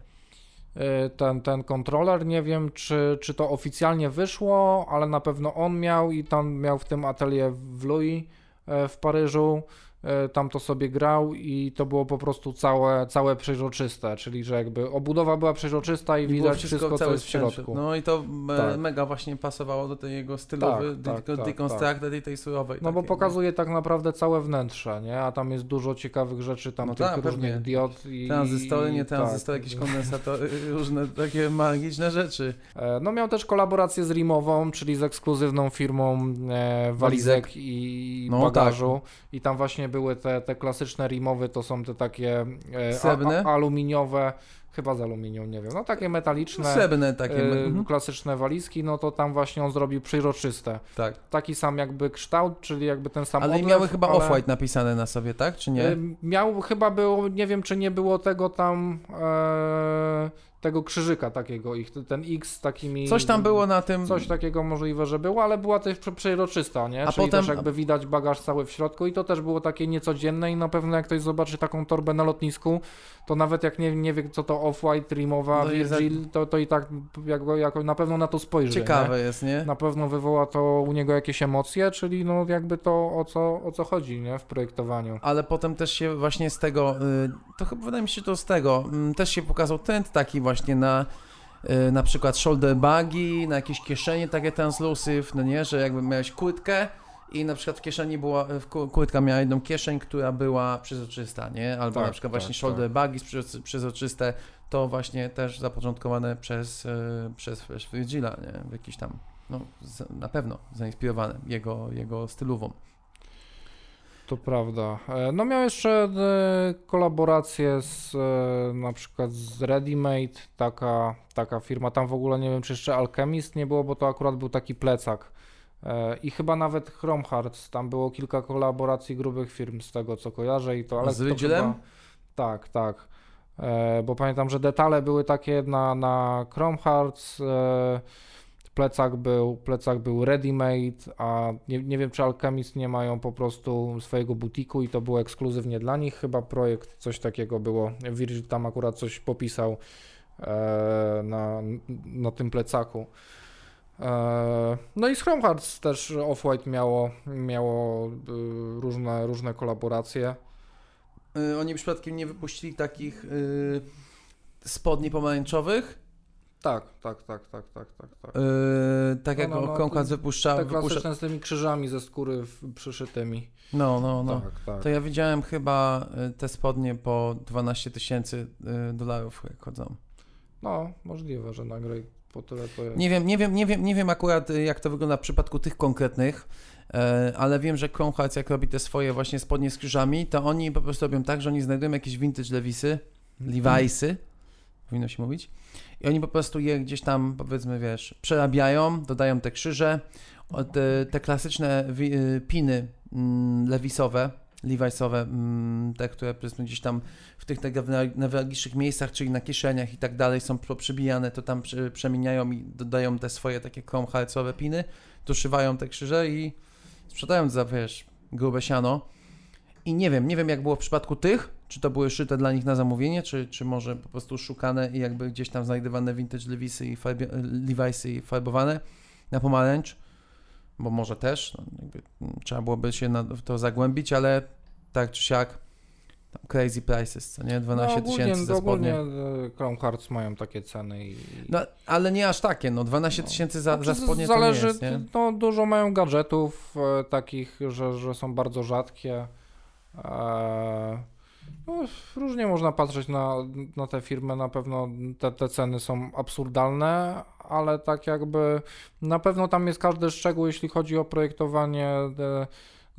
E, ten, ten kontroler. Nie wiem, czy, czy to oficjalnie wyszło, ale na pewno on miał i tam miał w tym atelier w Louis e, w Paryżu. E, tam to sobie grał i to było po prostu całe, całe przeźroczyste, czyli że jakby obudowa była przeźroczysta i, I widać wszystko, co cały jest w środku. No i to Tak. mega właśnie pasowało do tej jego stylowy, Tak, tak, tak, tak, deconstructed i tej surowej. No bo takiej, pokazuje tak naprawdę całe wnętrze, nie? A tam jest dużo ciekawych rzeczy, tam No tych tak, różnych pewnie. diod i... Tranzystory, nie tak. tranzystory, jakieś kondensatory, różne takie magiczne rzeczy. E, No miał też kolaborację z Rimową, czyli z ekskluzywną firmą e, walizek i No bagażu. I tam właśnie były te, te klasyczne Rimowy, to są te takie e, Srebrne? aluminiowe, chyba z aluminium, nie wiem, no takie metaliczne. Srebrne takie. e, mhm. klasyczne walizki, no to tam właśnie on zrobił przeźroczyste. Tak. Taki sam jakby kształt, czyli jakby ten sam Ale odlew, miały chyba ale- Off-White napisane na sobie, tak? Czy nie? Miał, chyba było, nie wiem czy nie było tego tam, e, tego krzyżyka takiego, ich, ten X z takimi... Coś tam było na tym. Coś takiego możliwe, że było, ale była też prze- przeźroczysta, nie? A Czyli potem- też jakby widać bagaż cały w środku i to też było takie niecodzienne i na pewno jak ktoś zobaczy taką torbę na lotnisku, to nawet jak nie, nie wie co to Off-White, Rimowa, No Virgil, to, to i tak jako, jako na pewno na to spojrzy, Ciekawe Nie? jest, nie? Na pewno wywoła to u niego jakieś emocje, czyli no jakby to o co, o co chodzi, nie? W projektowaniu. Ale potem też się właśnie z tego, y, to chyba wydaje mi się, to z tego, mm, też się pokazał trend taki właśnie na y, na przykład shoulder bagi, na jakieś kieszenie takie translusive, no nie, że jakby miałeś kurtkę i na przykład w kieszeni była, kurtka miała jedną kieszeń, która była przezroczysta, nie? Albo Tak, na przykład tak, właśnie shoulder bagi przez- przezroczyste, to właśnie też zapoczątkowane przez, y, przez, Virgila, nie? W jakiś tam, no na pewno zainspirowane jego, jego stylową. To prawda. E, No miał jeszcze e, kolaborację z e, na przykład z Readymade, taka, taka firma, tam w ogóle nie wiem czy jeszcze Alchemist nie było, bo to akurat był taki plecak. I chyba nawet Chrome Hearts, tam było kilka kolaboracji grubych firm z tego co kojarzę i to, ale Z to Virgilem? chyba- Tak, tak. Bo pamiętam, że detale były takie na, na Chrome Hearts, plecak był, plecak był ready-made, a nie, nie wiem czy Alchemist nie mają po prostu swojego butiku i to było ekskluzywnie dla nich, chyba projekt, coś takiego było, Virgil tam akurat coś popisał e, na, na tym plecaku. E, no i Chrome Hearts też Off-White miało, miało y, różne, różne kolaboracje. Y, oni przypadkiem nie wypuścili takich y, spodni pomarańczowych, Tak, tak, tak, tak, tak, tak, tak. y, tak No, jak no, no, no, Chromecast te- wypuszcza, z tymi krzyżami ze skóry w, przyszytymi. No, no, no. Tak, tak. To ja widziałem chyba y, te spodnie po 12 tysięcy y, dolarów jak chodzą. No, możliwe, że nagraj po tyle to jest. Nie wiem, nie wiem, nie wiem, nie wiem akurat y, jak to wygląda w przypadku tych konkretnych, ale wiem, że Chromecast jak robi te swoje właśnie spodnie z krzyżami, to oni po prostu robią tak, że oni znajdują jakieś vintage Lewisy, Levi'sy, powinno się mówić, i oni po prostu je gdzieś tam, powiedzmy, wiesz, przerabiają, dodają te krzyże, te, te klasyczne y, piny mm, lewisowe, Levi'sowe, mm, te, które powiedzmy gdzieś tam w tych tak newralgicznych miejscach, czyli na kieszeniach i tak dalej są przybijane, to tam przemieniają i dodają te swoje takie chrome heartsowe piny, doszywają te krzyże i sprzedają za, wiesz, grube siano. I nie wiem, nie wiem jak było w przypadku tych, czy to były szyte dla nich na zamówienie, czy, czy może po prostu szukane i jakby gdzieś tam znajdywane vintage Lewisy i farbie, Levi'sy i farbowane na pomarańcz, bo może też, no, jakby, mm, trzeba byłoby się na, to zagłębić, ale tak czy siak tam crazy prices, co nie? 12 no, ogólnie, tysięcy za spodnie. ogólnie e, Chrome Hearts mają takie ceny i... No, ale nie aż takie, no 12 No. tysięcy za, za Znaczy, spodnie zależy, to nie jest, nie? No, dużo mają gadżetów e, takich, że, że są bardzo rzadkie. E, no, różnie można patrzeć na, na tę firmę, na pewno te, te ceny są absurdalne, ale tak jakby na pewno tam jest każdy szczegół, jeśli chodzi o projektowanie e,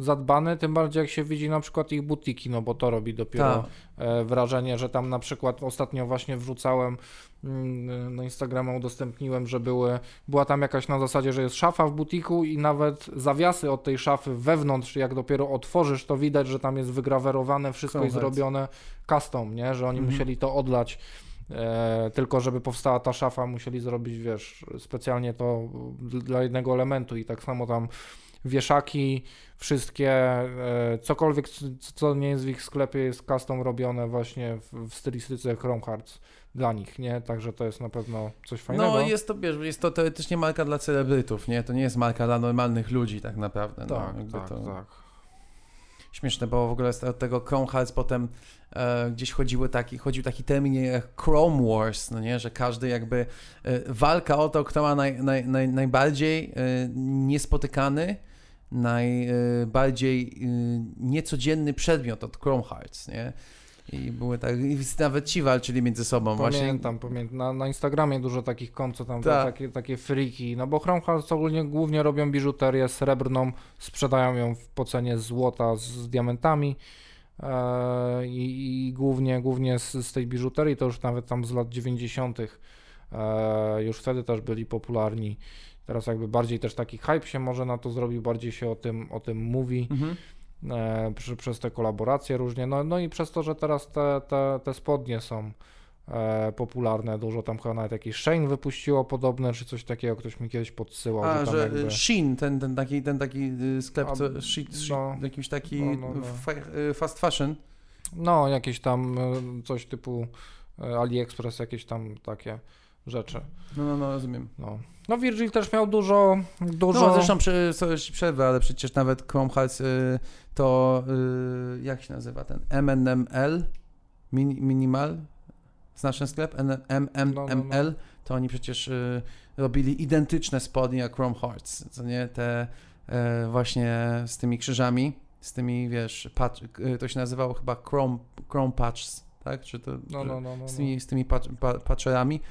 zadbany, tym bardziej jak się widzi na przykład ich butiki, no bo to robi dopiero Tak. e, wrażenie, że tam na przykład ostatnio właśnie wrzucałem mm, na Instagrama udostępniłem, że były, była tam jakaś na zasadzie, że jest szafa w butiku i nawet zawiasy od tej szafy wewnątrz, jak dopiero otworzysz, to widać, że tam jest wygrawerowane wszystko i zrobione custom, nie? Że oni Mhm. musieli to odlać. E, tylko żeby powstała ta szafa, musieli zrobić, wiesz, specjalnie to dla jednego elementu i tak samo tam wieszaki, wszystkie, e, cokolwiek, co nie jest w ich sklepie jest custom robione właśnie w, w stylistyce Chrome Hearts dla nich, nie? Także to jest na pewno coś fajnego. No jest to, wiesz, jest to teoretycznie marka dla celebrytów, nie? To nie jest marka dla normalnych ludzi tak naprawdę. tak, no, tak, to... tak. śmieszne, bo w ogóle z tego Chrome Hearts potem e, gdzieś chodziły taki, chodził taki termin jak Chrome Wars, no nie, że każdy jakby e, walka o to, kto ma naj, naj, naj, najbardziej e, niespotykany, najbardziej e, niecodzienny przedmiot od Chrome Hearts, nie? I były tak, i nawet ci walczyli między sobą Pamiętam, właśnie. pamiętam. Na, na Instagramie dużo takich kont, co tam Tak. takie, takie friki. No bo Chrome Hearts ogólnie głównie robią biżuterię srebrną, sprzedają ją w, po cenie złota z, z diamentami. E, i, I głównie, głównie z, z tej biżuterii to już nawet tam z lat 90. E, już wtedy też byli popularni. Teraz jakby bardziej też taki hype się może na to zrobił, bardziej się o tym, o tym mówi Mhm. e, przy, przez te kolaboracje różnie, no, no i przez to, że teraz te, te, te spodnie są e, popularne, dużo tam chyba nawet jakiś Shane wypuściło podobne, czy coś takiego, ktoś mi kiedyś podsyłał, A, że tam że jakby... y, Shein, ten, ten taki, ten taki y, sklep, A, co, shit, shit, no, jakiś taki no, no, no. fa- y, fast fashion. No, jakieś tam e, coś typu e, AliExpress, jakieś tam takie rzeczy. No, no, no, rozumiem. No, no Virgil też miał dużo, dużo... No, zresztą przy, przerwę, ale przecież nawet Chrome Hearts y, to, y, jak się nazywa ten, MNML, Mini, Minimal, znasz ten sklep? No, no, MML, no. to oni przecież y, robili identyczne spodnie jak Chrome Hearts, co nie, te e, właśnie z tymi krzyżami, z tymi, wiesz, patch, y, to się nazywało chyba Chrome, Chrome Patches, tak? Czy to, No, no, no, no, z no. tymi, z tymi patch, pa, patcherami,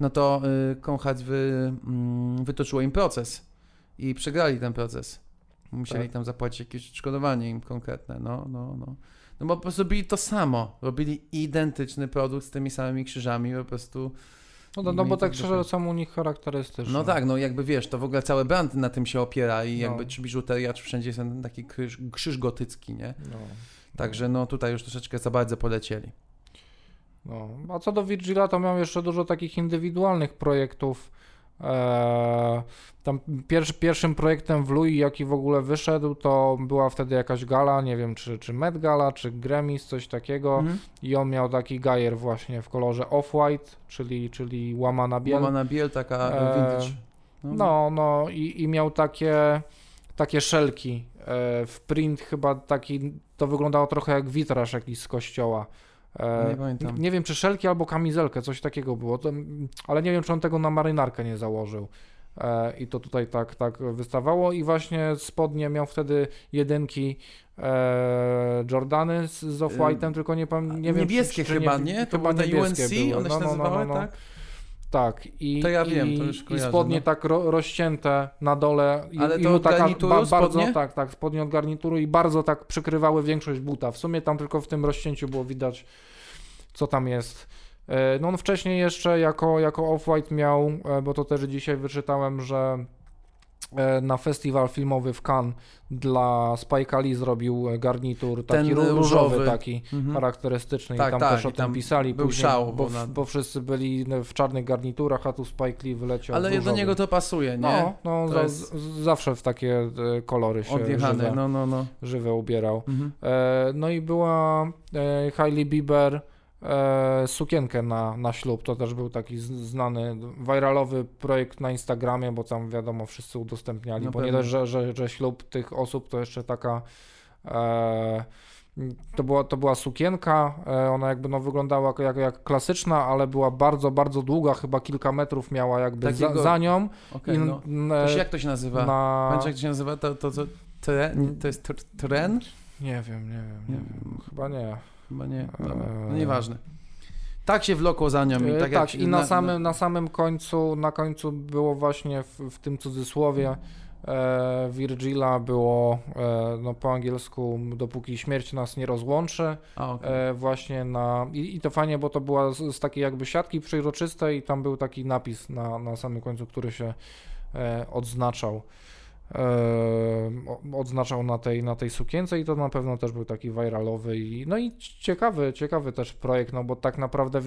no to y, Konrad wy, mm, wytoczyło im proces i przegrali ten proces. Musieli Tak. tam zapłacić jakieś odszkodowanie im konkretne, no, no, no. No bo po prostu robili to samo, robili identyczny produkt z tymi samymi krzyżami, po prostu, No, no, no bo tak szczerze są u nich charakterystyczne. no tak, no jakby wiesz, to w ogóle cały brand na tym się opiera i No. jakby czy biżuteria, czy wszędzie jest ten taki krzyż, krzyż gotycki, nie? No. Także no tutaj już troszeczkę za bardzo polecieli. No, a co do Virgila, to miał jeszcze dużo takich indywidualnych projektów. Eee, tam pierwszy, pierwszym projektem w Louis, jaki w ogóle wyszedł, to była wtedy jakaś gala, nie wiem czy, czy Met Gala, czy Grammys, coś takiego. Mhm. I on miał taki gajer właśnie w kolorze off-white, czyli, czyli łamana biel. Łamana biel, taka Eee, vintage. No, no i, i miał takie, takie szelki e, w print chyba taki, to wyglądało trochę jak witraż jakiś z kościoła. E, Nie pamiętam. Nie wiem, czy szelki albo kamizelkę, coś takiego było, ale nie wiem, czy on tego na marynarkę nie założył. E, I to tutaj tak, tak wystawało i właśnie spodnie miał wtedy jedynki e, Jordany z, z Off-White'em, tylko nie, nie wiem, niebieskie czy, czy chyba, nie? To chyba niebieskie UNC, były. one się No, no, no, nazywały, no, no. tak? Tak, i, To ja wiem, i, to już i kojarzę, spodnie no. tak ro, rozcięte na dole. I, Ale i to mu od garnituru bardzo, spodnie? tak, tak, spodnie od garnituru i bardzo tak przykrywały większość buta. W sumie tam tylko w tym rozcięciu było widać, co tam jest. E, No on wcześniej jeszcze jako, jako Off-White miał, e, bo to też dzisiaj wyczytałem, że na festiwal filmowy w Cannes dla Spike'a Lee zrobił e, garnitur taki Ten ró- różowy, różowy. taki Mhm. charakterystyczny Tak, i tam tak, też o tym pisali był później, szał, bo, na- bo wszyscy byli w czarnych garniturach, a tu Spike Lee wyleciał Ale do różowy. niego to pasuje, nie? No, no za, jest- zawsze w takie e, kolory się Odjechany, żywe, no, no, no. żywe ubierał. Mhm. E, no i była e, Hailey Bieber e, sukienkę na, na ślub. To też był taki znany, viralowy projekt na Instagramie, bo tam wiadomo, wszyscy udostępniali. Na bo nie pewno. dość, że, że, że ślub tych osób to jeszcze taka. E, to była, to była sukienka, e, ona jakby no wyglądała jak, jak, klasyczna, ale była bardzo, bardzo długa, chyba kilka metrów miała jakby za, Takiego- za nią. Okej, I, no. To się, e, jak to się nazywa? na... Pamiętasz, jak to się nazywa? To, to, to, tren? to jest tr- tren? Nie wiem, nie wiem, nie Nie wiem. Chyba nie. Chyba nie. Dobra, no Eee. nieważne. Tak się wlokło za nią i E, tak, tak, jak i na, samym, na samym końcu, na końcu było właśnie w, w tym cudzysłowie e, Virgila było e, no, po angielsku dopóki śmierć nas nie rozłączy A, okej. e, właśnie na i, i to fajnie, bo to była z, z takiej jakby siatki przejrzystej i tam był taki napis na, na samym końcu, który się odznaczał odznaczał na tej, na tej sukience i to na pewno też był taki viralowy i no i ciekawy, ciekawy też projekt, no bo tak naprawdę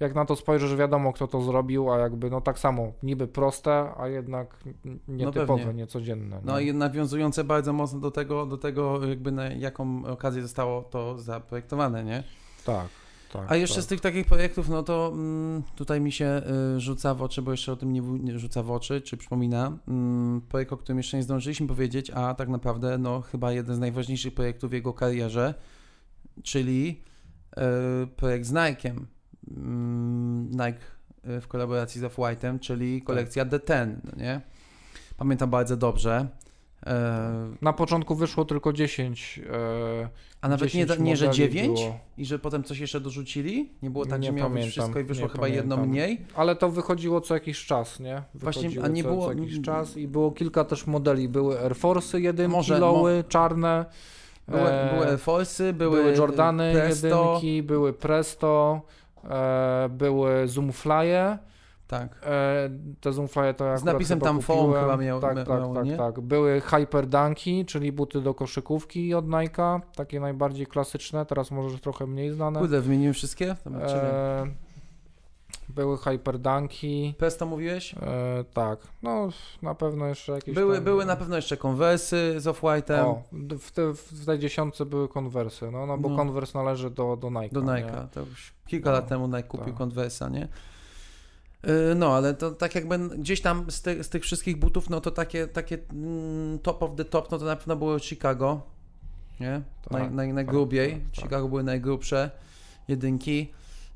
jak na to spojrzysz, wiadomo kto to zrobił, a jakby no tak samo, niby proste, a jednak n- nietypowe, pewnie. niecodzienne. No i nawiązujące bardzo mocno do tego, do tego jakby na jaką okazję zostało to zaprojektowane, nie? Tak, tak. A jeszcze tak. z tych takich projektów, no to mm, tutaj mi się y, rzuca w oczy, bo jeszcze o tym nie, nie rzuca w oczy, czy przypomina, mm, projekt, o którym jeszcze nie zdążyliśmy powiedzieć, a tak naprawdę no chyba jeden z najważniejszych projektów w jego karierze, czyli y, projekt z Nike'em. Mm, Nike y, w kolaboracji z Off-White'em, czyli kolekcja The Ten, no nie? Pamiętam bardzo dobrze. E, Na początku wyszło tylko 10. E, a nawet nie, 10 nie że modeli 9 było. i że potem coś jeszcze dorzucili? Nie było tak, Nie że miało być pamiętam, wszystko i wyszło chyba jedno pamiętam. mniej? Ale to wychodziło co jakiś czas, nie? Właśnie, Wychodziło a nie co, było- co jakiś czas i było kilka też modeli. Były Air Force'y jedynki, Może- lowy, czarne. Były, e, były Air Force'y, były, były Jordany Presto, jedynki, były Presto, były Zoomfly'e. Tak. E, te Zoomfly'e to Z napisem tam foam chyba miał- Tak, miał- tak, miało, tak, nie? tak. Były Hyperdunki, czyli buty do koszykówki od Nike'a, takie najbardziej klasyczne, teraz może trochę mniej znane. Kurde, wymieniłem wszystkie? E, były Hyperdunki. Presto mówiłeś? E, tak, no na pewno jeszcze jakieś Były, tam, były na pewno jeszcze konwersy z Off-White'em O, w, te, w tej dziesiątce były konwersy, no, no bo No. konwers należy do, do Nike'a. do? Nike'a. To już kilka No, lat temu Nike kupił tak. konwersa, nie? Yy, No, ale to tak jakby gdzieś tam z, ty, z tych wszystkich butów, no to takie, takie mm, top of the top, no to na pewno było Chicago, nie? Tak, Naj, naj, najgrubiej. tak, tak. Chicago były najgrubsze jedynki.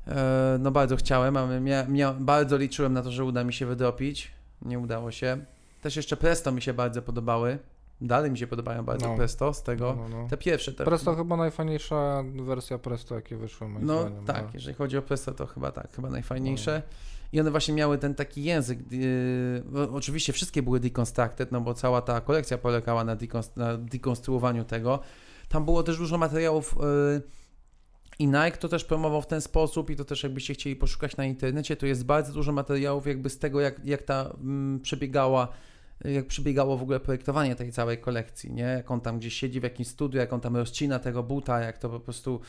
E, No bardzo chciałem, ale mia, mia, bardzo liczyłem na to, że uda mi się wydropić. Nie udało się. Też jeszcze Presto mi się bardzo podobały. Dalej mi się podobają bardzo No. Presto z tego. No, no, no. Te pierwsze. Te, Presto chyba najfajniejsza wersja Presto, jakie wyszły moim No zdaniem. tak, no. jeżeli chodzi o Presto, to chyba tak, chyba najfajniejsze. I one właśnie miały ten taki język. Yy, oczywiście wszystkie były deconstructed, no bo cała ta kolekcja polegała na, na dekonstruowaniu tego. Tam było też dużo materiałów. Yy, i Nike to też promował w ten sposób i to też jakbyście chcieli poszukać na internecie, to jest bardzo dużo materiałów jakby z tego, jak, jak ta mm, przebiegała, jak przebiegało w ogóle projektowanie tej całej kolekcji, nie? Jak on tam gdzieś siedzi w jakimś studiu, jak on tam rozcina tego buta, jak to po prostu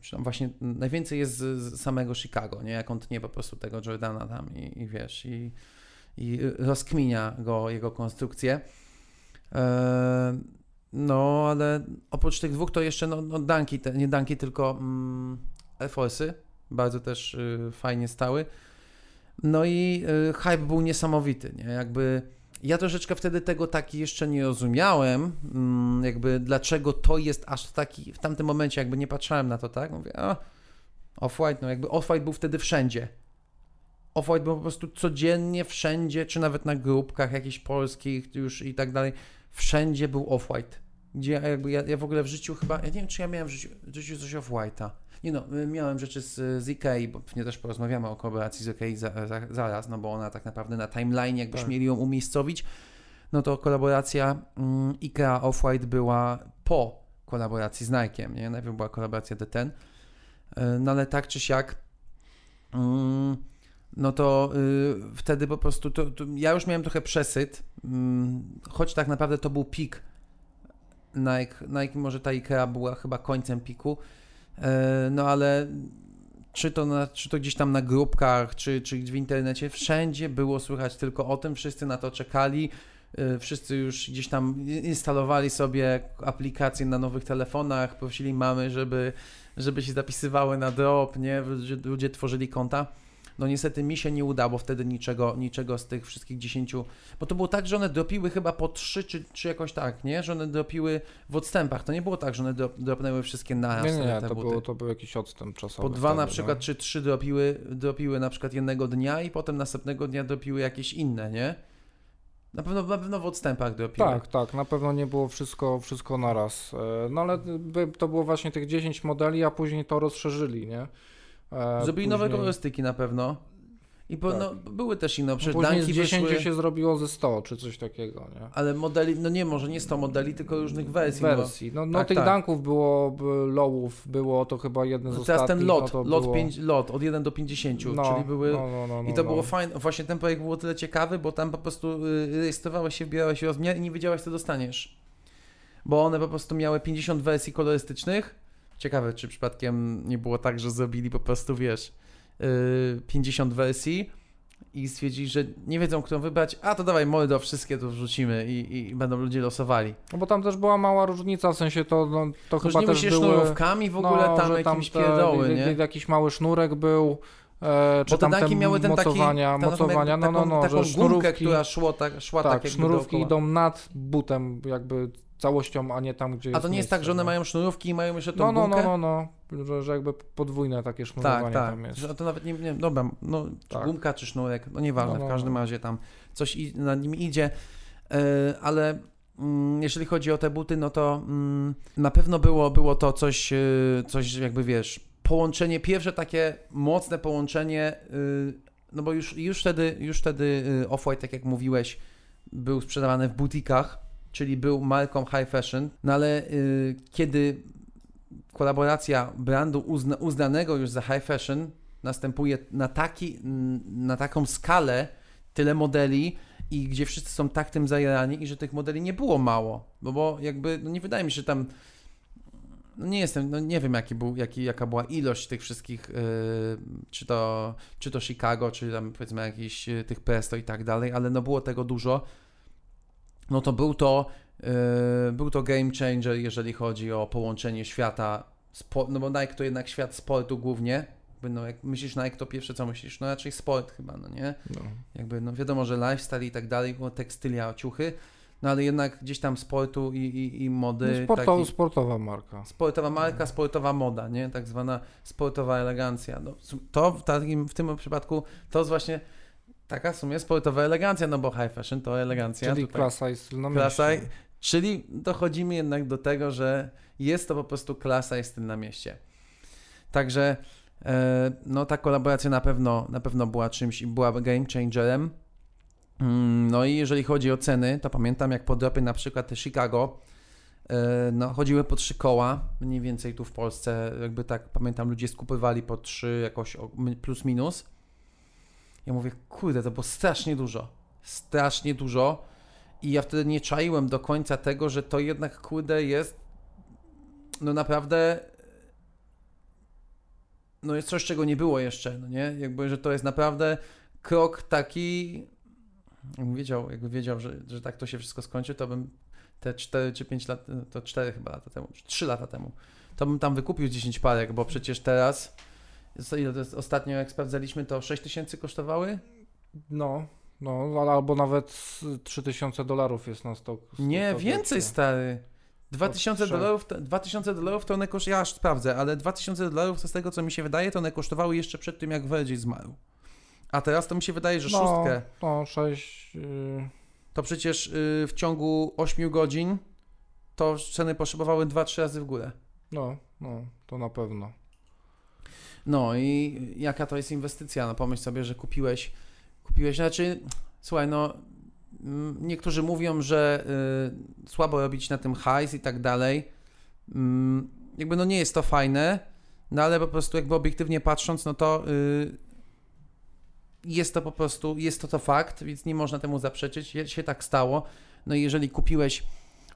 czy tam właśnie najwięcej jest z, samego Chicago, nie? Jak on tnie po prostu tego Jordana tam i, i wiesz, i, i rozkminia go, jego konstrukcję. Eee, no, ale oprócz tych dwóch to jeszcze no, no Dunki, te, nie Dunki, tylko mm, Air bardzo też y, fajnie stały. No i y, hype był niesamowity, nie? Jakby ja troszeczkę wtedy tego taki jeszcze nie rozumiałem, mm, jakby dlaczego to jest aż taki, w tamtym momencie jakby nie patrzałem na to, tak? Mówię, Off-White, no jakby Off-White był wtedy wszędzie. Off-White był po prostu codziennie, wszędzie, czy nawet na grupkach jakichś polskich już i tak dalej, wszędzie był Off-White. Gdzie ja, jakby ja, ja w ogóle w życiu chyba, ja nie wiem, czy ja miałem w życiu, w życiu coś Off-White'a. Nie no, y, miałem rzeczy z, z Ikei, bo pewnie też porozmawiamy o kolaboracji z Ikei za, za, zaraz, no bo ona tak naprawdę na timeline, jakbyśmy Tak. mieli ją umiejscowić, no to kolaboracja mm, Ikea Off-White była po kolaboracji z Nike'em, nie? Najpierw była kolaboracja D10, y, no ale tak czy siak, mm, no to y, wtedy po prostu, to, to ja już miałem trochę przesyt, mm, choć tak naprawdę to był pik Nike, Nike może ta Ikea była chyba końcem piku, no ale czy to, na, czy to gdzieś tam na grupkach, czy, czy w internecie, wszędzie było słychać tylko o tym, wszyscy na to czekali, e, wszyscy już gdzieś tam instalowali sobie aplikacje na nowych telefonach, prosili mamy, żeby, żeby się zapisywały na drop, nie, ludzie, ludzie tworzyli konta. No niestety mi się nie udało wtedy niczego, niczego z tych wszystkich 10, bo to było tak, że one dropiły chyba po 3 czy, czy jakoś tak, nie? Że one dropiły w odstępach. To nie było tak, że one drop, dropnęły wszystkie naraz Nie, nie, nie, to, buty. było, to był jakiś odstęp czasowy. Po dwa wtedy, na przykład, no. czy trzy dropiły, dropiły na przykład jednego dnia i potem następnego dnia dropiły jakieś inne, nie? Na pewno, na pewno w odstępach dropiły. Tak, tak, na pewno nie było wszystko, wszystko naraz. E, No ale to było właśnie tych 10 modeli, a później to rozszerzyli, nie? Zrobili nowe później- kolorystyki na pewno. I po, Tak. no, były też inne, przecież Później z Dunki 10 wyszły, się zrobiło ze 100 czy coś takiego, nie? ale modeli, no nie, może nie 100 modeli, tylko różnych wersji. Wersji. No, no tak, tych tak. dunków było, lowów było to chyba jedne z No teraz ostatnich. ten lot, no lot, było... 5, lot od 1 do 50, no, czyli były... No, no, no, no, I to no. było fajne, właśnie ten projekt był o tyle ciekawy, bo tam po prostu y, rejestrowałeś się, wbierałeś rozmiar i nie wiedziałeś co dostaniesz. Bo one po prostu miały 50 wersji kolorystycznych. Ciekawe, czy przypadkiem nie było tak, że zrobili po prostu, wiesz, y, 50 wersji i stwierdzili, że nie wiedzą, którą wybrać, a to dawaj Moldo, wszystkie tu wrzucimy i, i będą ludzie losowali. No bo tam też była mała różnica, w sensie to, no, to chyba Różniły też się były... sznurówkami w ogóle, no, tam że jakieś te- pierdoły, nie? Jakiś mały sznurek był, e, czy Bo tam te miały ten taki, mocowania, ten, mocowania, no, no, taką, no, taką że gumkę, która szło tak, szła tak, tak, jakby sznurówki dookoła. idą nad butem jakby całością, a nie tam, gdzie A to nie jest tak, że one no. mają sznurówki i mają jeszcze tą No, no, gumkę? no, no, no, że, że jakby podwójne takie sznurowanie Tak, tak. tam jest. Że to nawet nie, nie dobra, no, czy Tak. gumka, czy sznurek, no nieważne, No, no, w każdym no. razie tam coś i, na nim idzie, e, ale mm, jeżeli chodzi o te buty, no to mm, na pewno było, było to coś, e, coś jakby wiesz, połączenie, pierwsze takie mocne połączenie, y, no bo już, już wtedy, już wtedy y, Off-White, tak jak mówiłeś, był sprzedawany w butikach, czyli był marką high fashion, no ale y, kiedy kolaboracja brandu uzna, uznanego już za high fashion następuje na, taki, na taką skalę, tyle modeli i gdzie wszyscy są tak tym zajarani i że tych modeli nie było mało, bo, bo jakby, no nie wydaje mi się, że tam no nie jestem, no nie wiem jaki był, jaki, jaka była ilość tych wszystkich, yy, czy, to, czy to Chicago, czy tam powiedzmy jakiś yy, tych Presto i tak dalej, ale no było tego dużo, no to był to, yy, był to game changer, jeżeli chodzi o połączenie świata, spo, no bo Nike to jednak świat sportu głównie, no jak myślisz Nike to pierwsze co myślisz, no raczej sport chyba, no nie? No. Jakby, no wiadomo, że lifestyle i tak dalej, tekstylia, ciuchy, no ale jednak gdzieś tam sportu i, i, i mody. No, sportowa, taki- sportowa marka. Sportowa marka, sportowa moda, nie? Tak zwana sportowa elegancja. No, to w, takim, w tym przypadku to jest właśnie taka w sumie sportowa elegancja, no bo high fashion to elegancja. Czyli tutaj. klasa i styl na Klasa, mieście. czyli dochodzimy jednak do tego, że jest to po prostu klasa i styl na mieście. Także e, no ta kolaboracja na pewno, na pewno była czymś i była game changerem. Mm, No i jeżeli chodzi o ceny, to pamiętam jak po dropie na przykład Chicago, e, no chodziły po trzy koła, mniej więcej tu w Polsce, jakby tak pamiętam ludzie skupywali po trzy jakoś plus minus. Ja mówię, kurde, to było strasznie dużo, strasznie dużo. I ja wtedy nie czaiłem do końca tego, że to jednak kurde jest no naprawdę no jest coś, czego nie było jeszcze, no nie? Jakby, że to jest naprawdę krok taki jakbym wiedział, jakby wiedział, że, że tak to się wszystko skończy, to bym te 4 czy 5 lat, to 4 chyba lata temu, czy 3 lata temu, to bym tam wykupił 10 parek, bo przecież teraz to ostatnio jak sprawdzaliśmy, to 6 tysięcy kosztowały? No, no, albo nawet z 3000 dolarów jest na stok. Nie, stok więcej wersji. stary. 2000 trzech. dolarów, to- 2000 dolarów to one kosztowały, ja aż sprawdzę, ale 2000 dolarów to z tego co mi się wydaje, to one kosztowały jeszcze przed tym jak Virgil zmarł. A teraz to mi się wydaje, że No, szóstkę. no, 6. Yy, To przecież y, w ciągu 8 godzin to ceny poszybowały 2-3 razy w górę. no, no, to na pewno. No i jaka to jest inwestycja? No pomyśl sobie, że kupiłeś, kupiłeś, znaczy, słuchaj, no mm, niektórzy mówią, że y, słabo robić na tym hajs i tak dalej. Mm, jakby no nie jest to fajne, no ale po prostu jakby obiektywnie patrząc, no to y, jest to po prostu, jest to to fakt, więc nie można temu zaprzeczyć, się tak stało. No i jeżeli kupiłeś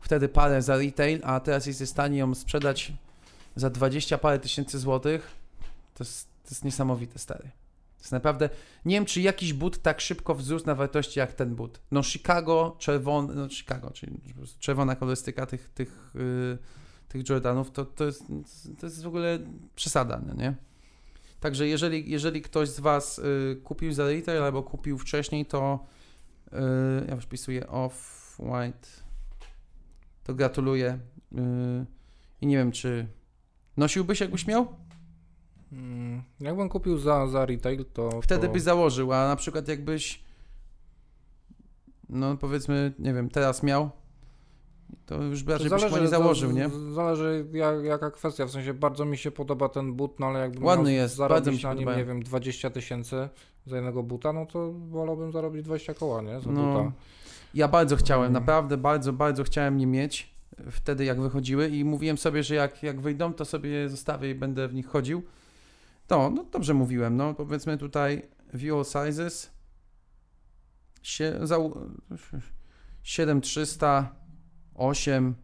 wtedy parę za retail, a teraz jesteś w stanie ją sprzedać za 20 parę tysięcy złotych, to jest, to jest niesamowite, stary. To jest naprawdę, nie wiem, czy jakiś but tak szybko wzrósł na wartości jak ten but. No Chicago, czerwony, no Chicago, czyli czerwona kolorystyka tych, tych, yy, tych Jordanów, to, to, jest, to jest w ogóle przesada, no nie? Także jeżeli, jeżeli ktoś z Was y, kupił za retail albo kupił wcześniej, to y, ja już wpisuję off-white, to gratuluję. Y, I nie wiem, czy nosiłbyś jakbyś miał? Mm, jakbym kupił za, za retail, to. Wtedy to... byś założył, a na przykład jakbyś, no powiedzmy, nie wiem, teraz miał, to już by raczej byś chyba nie założył, nie? Zależy jak, jaka kwestia, w sensie bardzo mi się podoba ten but, no ale jakbym Ładny jest, zarobić na nim, podobają. nie wiem, 20 tysięcy za jednego buta, no to wolałbym zarobić 20 koła, nie? Za No, buta. Ja bardzo chciałem, Mm. naprawdę bardzo, bardzo chciałem nie mieć wtedy jak wychodziły i mówiłem sobie, że jak, jak wyjdą, to sobie je zostawię i będę w nich chodził. No, no dobrze mówiłem, no powiedzmy tutaj view all sizes Sie, za, 7300 8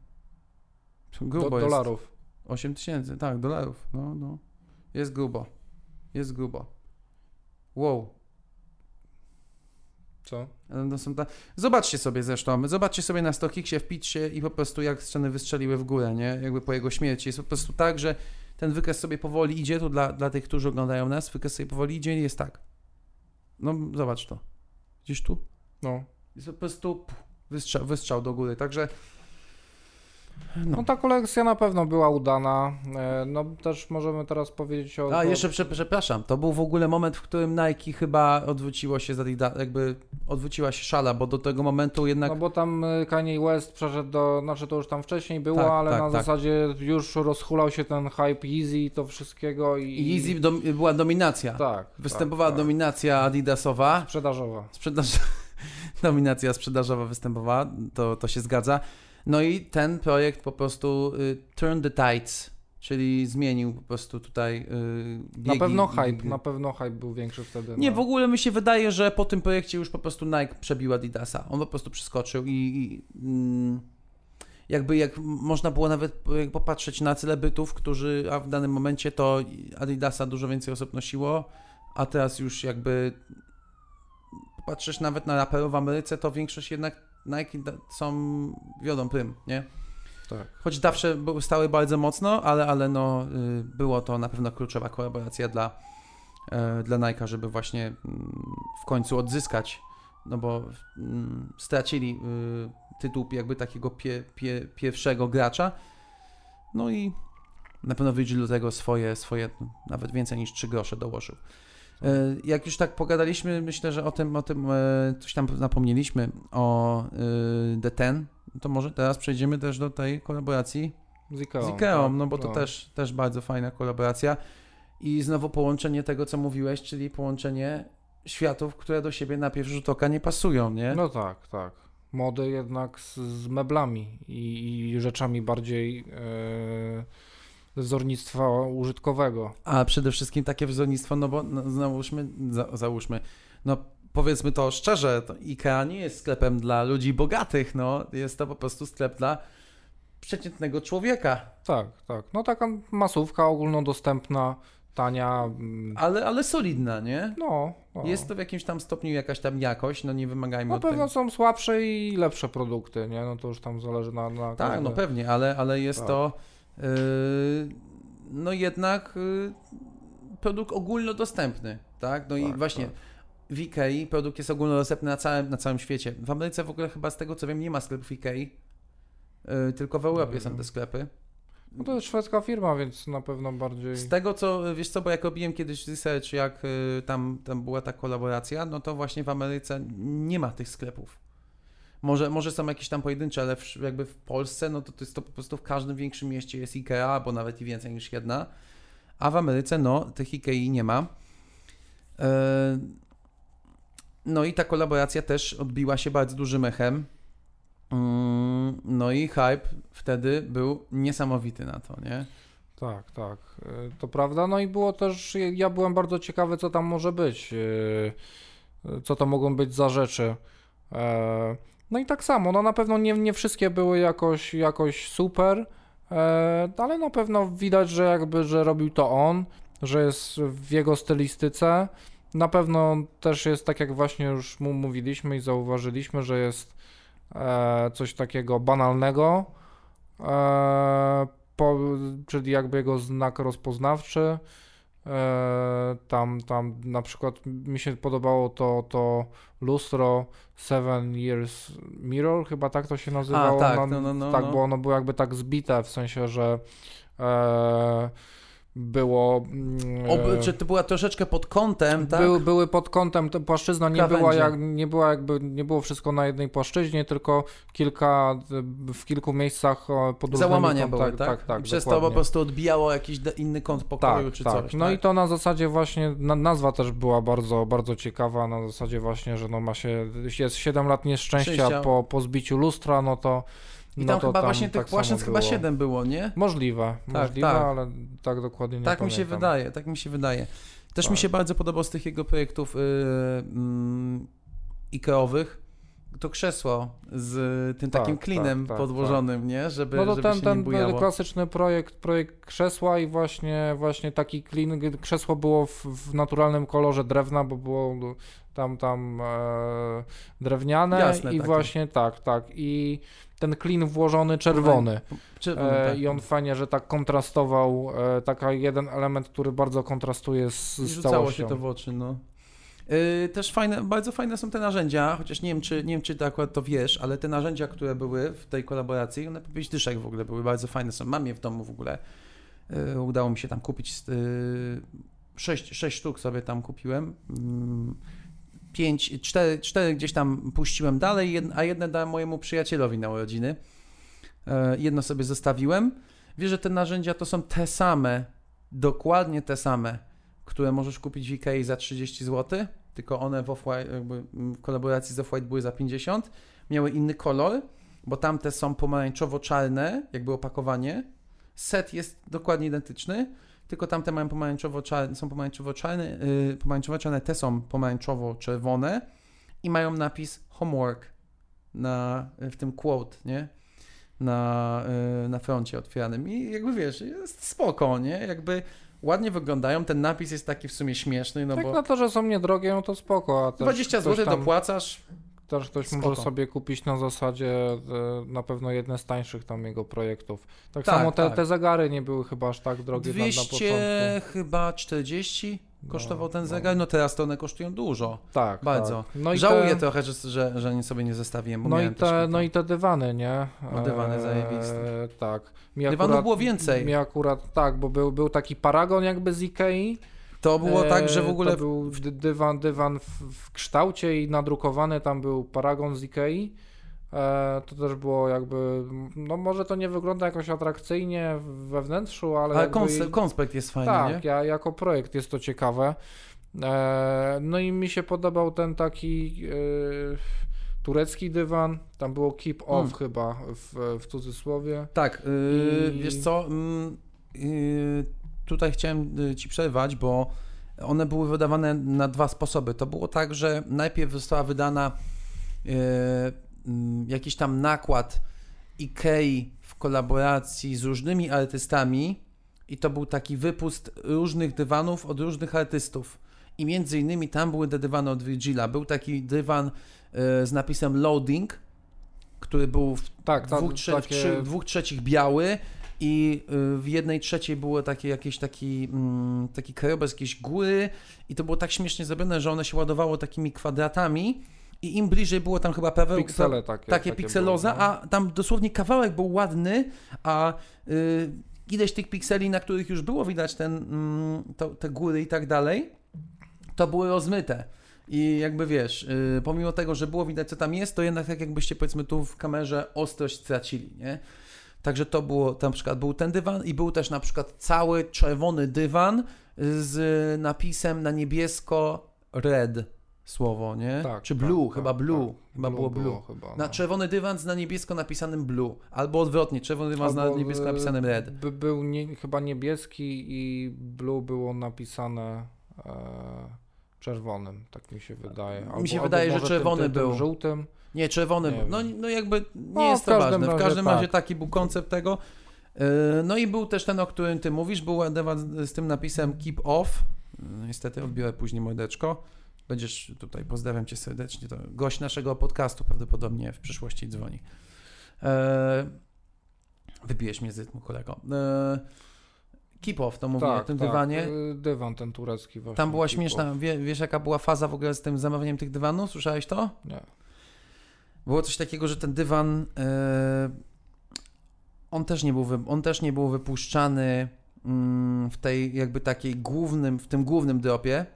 Do, grubo jest. dolarów. 8 tysięcy, tak, dolarów. No, no. Jest grubo. Jest grubo. Wow. Co? No są ta... Zobaczcie sobie zresztą, zobaczcie sobie na StockXie, wpiszcie i po prostu jak sceny wystrzeliły w górę, nie? Jakby po jego śmierci. Jest po prostu tak, że ten wykres sobie powoli idzie, tu dla, dla tych, którzy oglądają nas, wykres sobie powoli idzie i jest tak. No zobacz to. Gdzieś tu? No. Jest po prostu pff, wystrzał, wystrzał do góry, także No ta kolekcja na pewno była udana. E, No też możemy teraz powiedzieć o... A, jeszcze prze, przepraszam, to był w ogóle moment, w którym Nike chyba odwróciło się za Adida- jakby odwróciła się szala, bo do tego momentu jednak No bo tam y, Kanye West przeszedł do, znaczy to już tam wcześniej było, Tak, ale tak, na tak. zasadzie już rozhulał się ten hype Yeezy i to wszystkiego i... i Yeezy dom, była dominacja. Tak. Występowała tak, tak. dominacja Adidasowa, Sprzedażowa. sprzedaż... [LAUGHS] dominacja sprzedażowa występowała, to, to się zgadza. No i ten projekt po prostu y, turn the tides, czyli zmienił po prostu tutaj y, Na pewno hype, biegi. na pewno hype był większy wtedy. Nie, no. w ogóle mi się wydaje, że po tym projekcie już po prostu Nike przebił Adidasa. On po prostu przeskoczył i, i mm, jakby jak można było nawet popatrzeć na celebrytów, którzy a w danym momencie to Adidasa dużo więcej osób nosiło, a teraz już jakby popatrzysz nawet na raperów w Ameryce, to większość jednak Nike są, wiodą prym, nie? Tak. Choć zawsze stały bardzo mocno, ale, ale no, y, było to na pewno kluczowa kolaboracja dla, e, dla Nike'a, żeby właśnie mm, w końcu odzyskać, no bo mm, stracili y, tytuł jakby takiego pie, pie, pierwszego gracza. No i na pewno Virgil do tego swoje, swoje nawet więcej niż 3 grosze dołożył. E, Jak już tak pogadaliśmy, myślę, że o tym, o tym e, coś tam napomnieliśmy, o y, The Ten, to może teraz przejdziemy też do tej kolaboracji Z Ikeą. z Ikeą, tak, no bo to no. też, też bardzo fajna kolaboracja. I znowu połączenie tego, co mówiłeś, czyli połączenie światów, które do siebie na pierwszy rzut oka nie pasują, nie? No tak, tak. Mody jednak z, z meblami i, i rzeczami bardziej e, ze wzornictwa użytkowego. A przede wszystkim takie wzornictwo, no bo no, załóżmy, za, załóżmy, no powiedzmy to szczerze, to IKEA nie jest sklepem dla ludzi bogatych, no jest to po prostu sklep dla przeciętnego człowieka. Tak, tak. No taka masówka ogólnodostępna, tania. mm, Ale, ale solidna, nie? No, no. Jest to w jakimś tam stopniu jakaś tam jakość, no nie wymagajmy Na od pewno tego. są słabsze i lepsze produkty, nie? No to już tam zależy na... na Tak, no każde- pewnie, ale, ale jest Tak. to no jednak yy, produkt ogólnodostępny, tak? No i Tak, właśnie tak. w Ikei produkt jest ogólnodostępny na całym, na całym świecie. W Ameryce w ogóle chyba z tego co wiem nie ma sklepów Ikei, yy, tylko w Europie są te sklepy. No to jest szwedzka firma, więc na pewno bardziej... Z tego co, wiesz co, bo jak robiłem kiedyś research, jak tam, tam była ta kolaboracja, no to właśnie w Ameryce nie ma tych sklepów. Może, może są jakieś tam pojedyncze, ale w, jakby w Polsce, no to, to jest to po prostu w każdym większym mieście jest IKEA, bo nawet i więcej niż jedna, a w Ameryce, no, tych IKEA nie ma. E, No i ta kolaboracja też odbiła się bardzo dużym echem. Mm, No i hype wtedy był niesamowity na to, nie? Tak, tak, y, to prawda. No i było też, ja byłem bardzo ciekawy, co tam może być, y, co to mogą być za rzeczy. No i tak samo, no na pewno nie, nie wszystkie były jakoś, jakoś super, e, ale na pewno widać, że jakby, że robił to on, że jest w jego stylistyce. Na pewno też jest tak, jak właśnie już mu mówiliśmy i zauważyliśmy, że jest e, coś takiego banalnego, e, po, czyli jakby jego znak rozpoznawczy. E, tam, tam na przykład mi się podobało to, to lustro Seven Years Mirror, chyba tak to się nazywało. tak, no, no, no, no, tak no. bo ono było jakby tak zbite, w sensie, że e, było... mm, Ob, czy to była troszeczkę pod kątem, tak? były, były pod kątem, płaszczyzna nie była, jak, nie była jakby, nie było wszystko na jednej płaszczyźnie, tylko kilka, w kilku miejscach pod Załamania kątach- były, tak? tak, tak I przez to po prostu odbijało jakiś inny kąt pokoju tak, czy tak. coś. No tak? i to na zasadzie właśnie, na, nazwa też była bardzo, bardzo ciekawa, na zasadzie właśnie, że no ma się, jest 7 lat nieszczęścia Szczęścia. po, po zbiciu lustra, no to I no tam chyba właśnie tych tak płaszczyzn chyba było. 7 było, nie? Możliwe, Tak, możliwe, tak. ale tak dokładnie nie tak mi się pamiętam. wydaje, tak mi się wydaje. Też mi Tak. się bardzo podobał z tych jego projektów yy, mm, Ikeowych, to krzesło z tym Tak, takim tak, klinem tak, podłożonym, nie? Żeby, No to żeby ten, się ten nie klasyczny projekt, projekt krzesła i właśnie, właśnie taki klin, krzesło było w, w naturalnym kolorze drewna, bo było tam, tam e, drewniane Jasne, i takie. właśnie tak, tak i ten klin włożony czerwony Czerwony, e, tak. i on fajnie, że tak kontrastował, e, taka jeden element, który bardzo kontrastuje z, z rzucało całością. się to w oczy, no. Yy, też fajne, bardzo fajne są te narzędzia, chociaż nie wiem, czy, nie wiem, czy ty akurat to wiesz, ale te narzędzia, które były w tej kolaboracji, one po pięć dyszek w ogóle były bardzo fajne są. Mam je w domu w ogóle. Yy, udało mi się tam kupić yy, sześć, sześć sztuk sobie tam kupiłem. Mm, Pięć, cztery, cztery gdzieś tam puściłem dalej, a jedne dałem mojemu przyjacielowi na urodziny. E, Jedno sobie zostawiłem. Wiesz, że te narzędzia to są te same, dokładnie te same, które możesz kupić w Ikei za 30 zł, tylko one w, w kolaboracji z Off-White były za 50. Miały inny kolor, bo tamte są pomarańczowo-czarne, jakby opakowanie. Set jest dokładnie identyczny, tylko tamte mają pomarańczowo-czarne, są pomarańczowo-czarne, yy, pomarańczowo-czarne, te są pomarańczowo-czerwone i mają napis homework na, w tym quote, nie? Na, yy, na froncie otwieranym i jakby wiesz, jest spoko, nie? Jakby ładnie wyglądają, ten napis jest taki w sumie śmieszny, no tak bo na to, że są niedrogie, no to spoko, a też 20 ktoś zł tam- dopłacasz, Też ktoś Spoko. może sobie kupić na zasadzie e, na pewno jedne z tańszych tam jego projektów. Tak, Tak, samo te, tak. te zegary nie były chyba aż tak drogie na, na 200 początku. chyba 40 kosztował No, ten no. zegar, no teraz to one kosztują dużo, Tak, bardzo. Tak. No Żałuję te, trochę, że, że, że nie sobie nie zestawiłem, bo no i, te, no i te dywany, nie? No, dywany zajebiste. Tak. Mi Dywanów było więcej. Mi akurat, tak, bo był, był taki paragon jakby z Ikei. To było tak, że w E, ogóle To był dy- dywan, dywan w, kształcie i nadrukowany tam był paragon z Ikei. E, to też było jakby, no może to nie wygląda jakoś atrakcyjnie we wnętrzu, ale, ale konse- konspekt jest fajny, tak, nie? ja, jako projekt jest to ciekawe. E, no i mi się podobał ten taki turecki dywan, tam było keep off Mm. chyba w, w cudzysłowie. Tak, yy, I- wiesz co, yy, tutaj chciałem y, ci przerwać, bo one były wydawane na dwa sposoby. To było tak, że najpierw została wydana yy, mm, jakiś tam nakład Ikei w kolaboracji z różnymi artystami i to był taki wypust różnych dywanów od różnych artystów. I między innymi tam były te dywany od Virgila. Był taki dywan yy, z napisem Loading, który był w Tak, ta, dwóch, trze- takie, trzy, dwóch trzecich biały i y, w jednej trzeciej było takie jakieś taki, mm, taki krajobraz jakiejś góry i to było tak śmiesznie zrobione, że one się ładowało takimi kwadratami i im bliżej było tam chyba prawe piksele takie. takie pikseloza, były, no. a tam dosłownie kawałek był ładny, a y, ileś tych pikseli, na których już było widać ten, mm, to, te góry i tak dalej, to były rozmyte. I jakby wiesz, y, pomimo tego, że było widać, co tam jest, to jednak tak jakbyście powiedzmy tu w kamerze ostrość stracili, nie? Także to było, tam na przykład był ten dywan i był też na przykład cały czerwony dywan z napisem na niebiesko red słowo, nie? Tak, Czy tak, blue, tak, chyba blue, tak. chyba było blue. chyba, Na no. czerwony dywan z na niebiesko napisanym blue, albo odwrotnie, czerwony dywan z na Albo, niebiesko e, napisanym red. By, był nie, chyba niebieski i blue było napisane e, czerwonym, tak mi się wydaje. Mi się wydaje, że czerwony tym, tym, był. Tym żółtym. Nie, czerwony Nie. No, no jakby nie No, jest to ważne. W razie każdym tak. razie taki był koncept tego. Yy, No i był też ten, o którym ty mówisz, był z tym napisem keep off. Yy, Niestety odbiorę później mordeczko. Będziesz tutaj, pozdrawiam cię serdecznie. To gość naszego podcastu prawdopodobnie w przyszłości dzwoni. Yy, Wybijesz mnie z rytmu, kolego. Keep off, to mówię o tym dywanie. y, Dywan ten turecki właśnie. Tam była śmieszna, wiesz jaka była faza w ogóle z tym zamawianiem tych dywanów? Słyszałeś to? Nie. Było coś takiego, że ten dywan e, on też nie był, on też nie był wypuszczany mm, w tej jakby takiej głównym, w tym głównym dropie,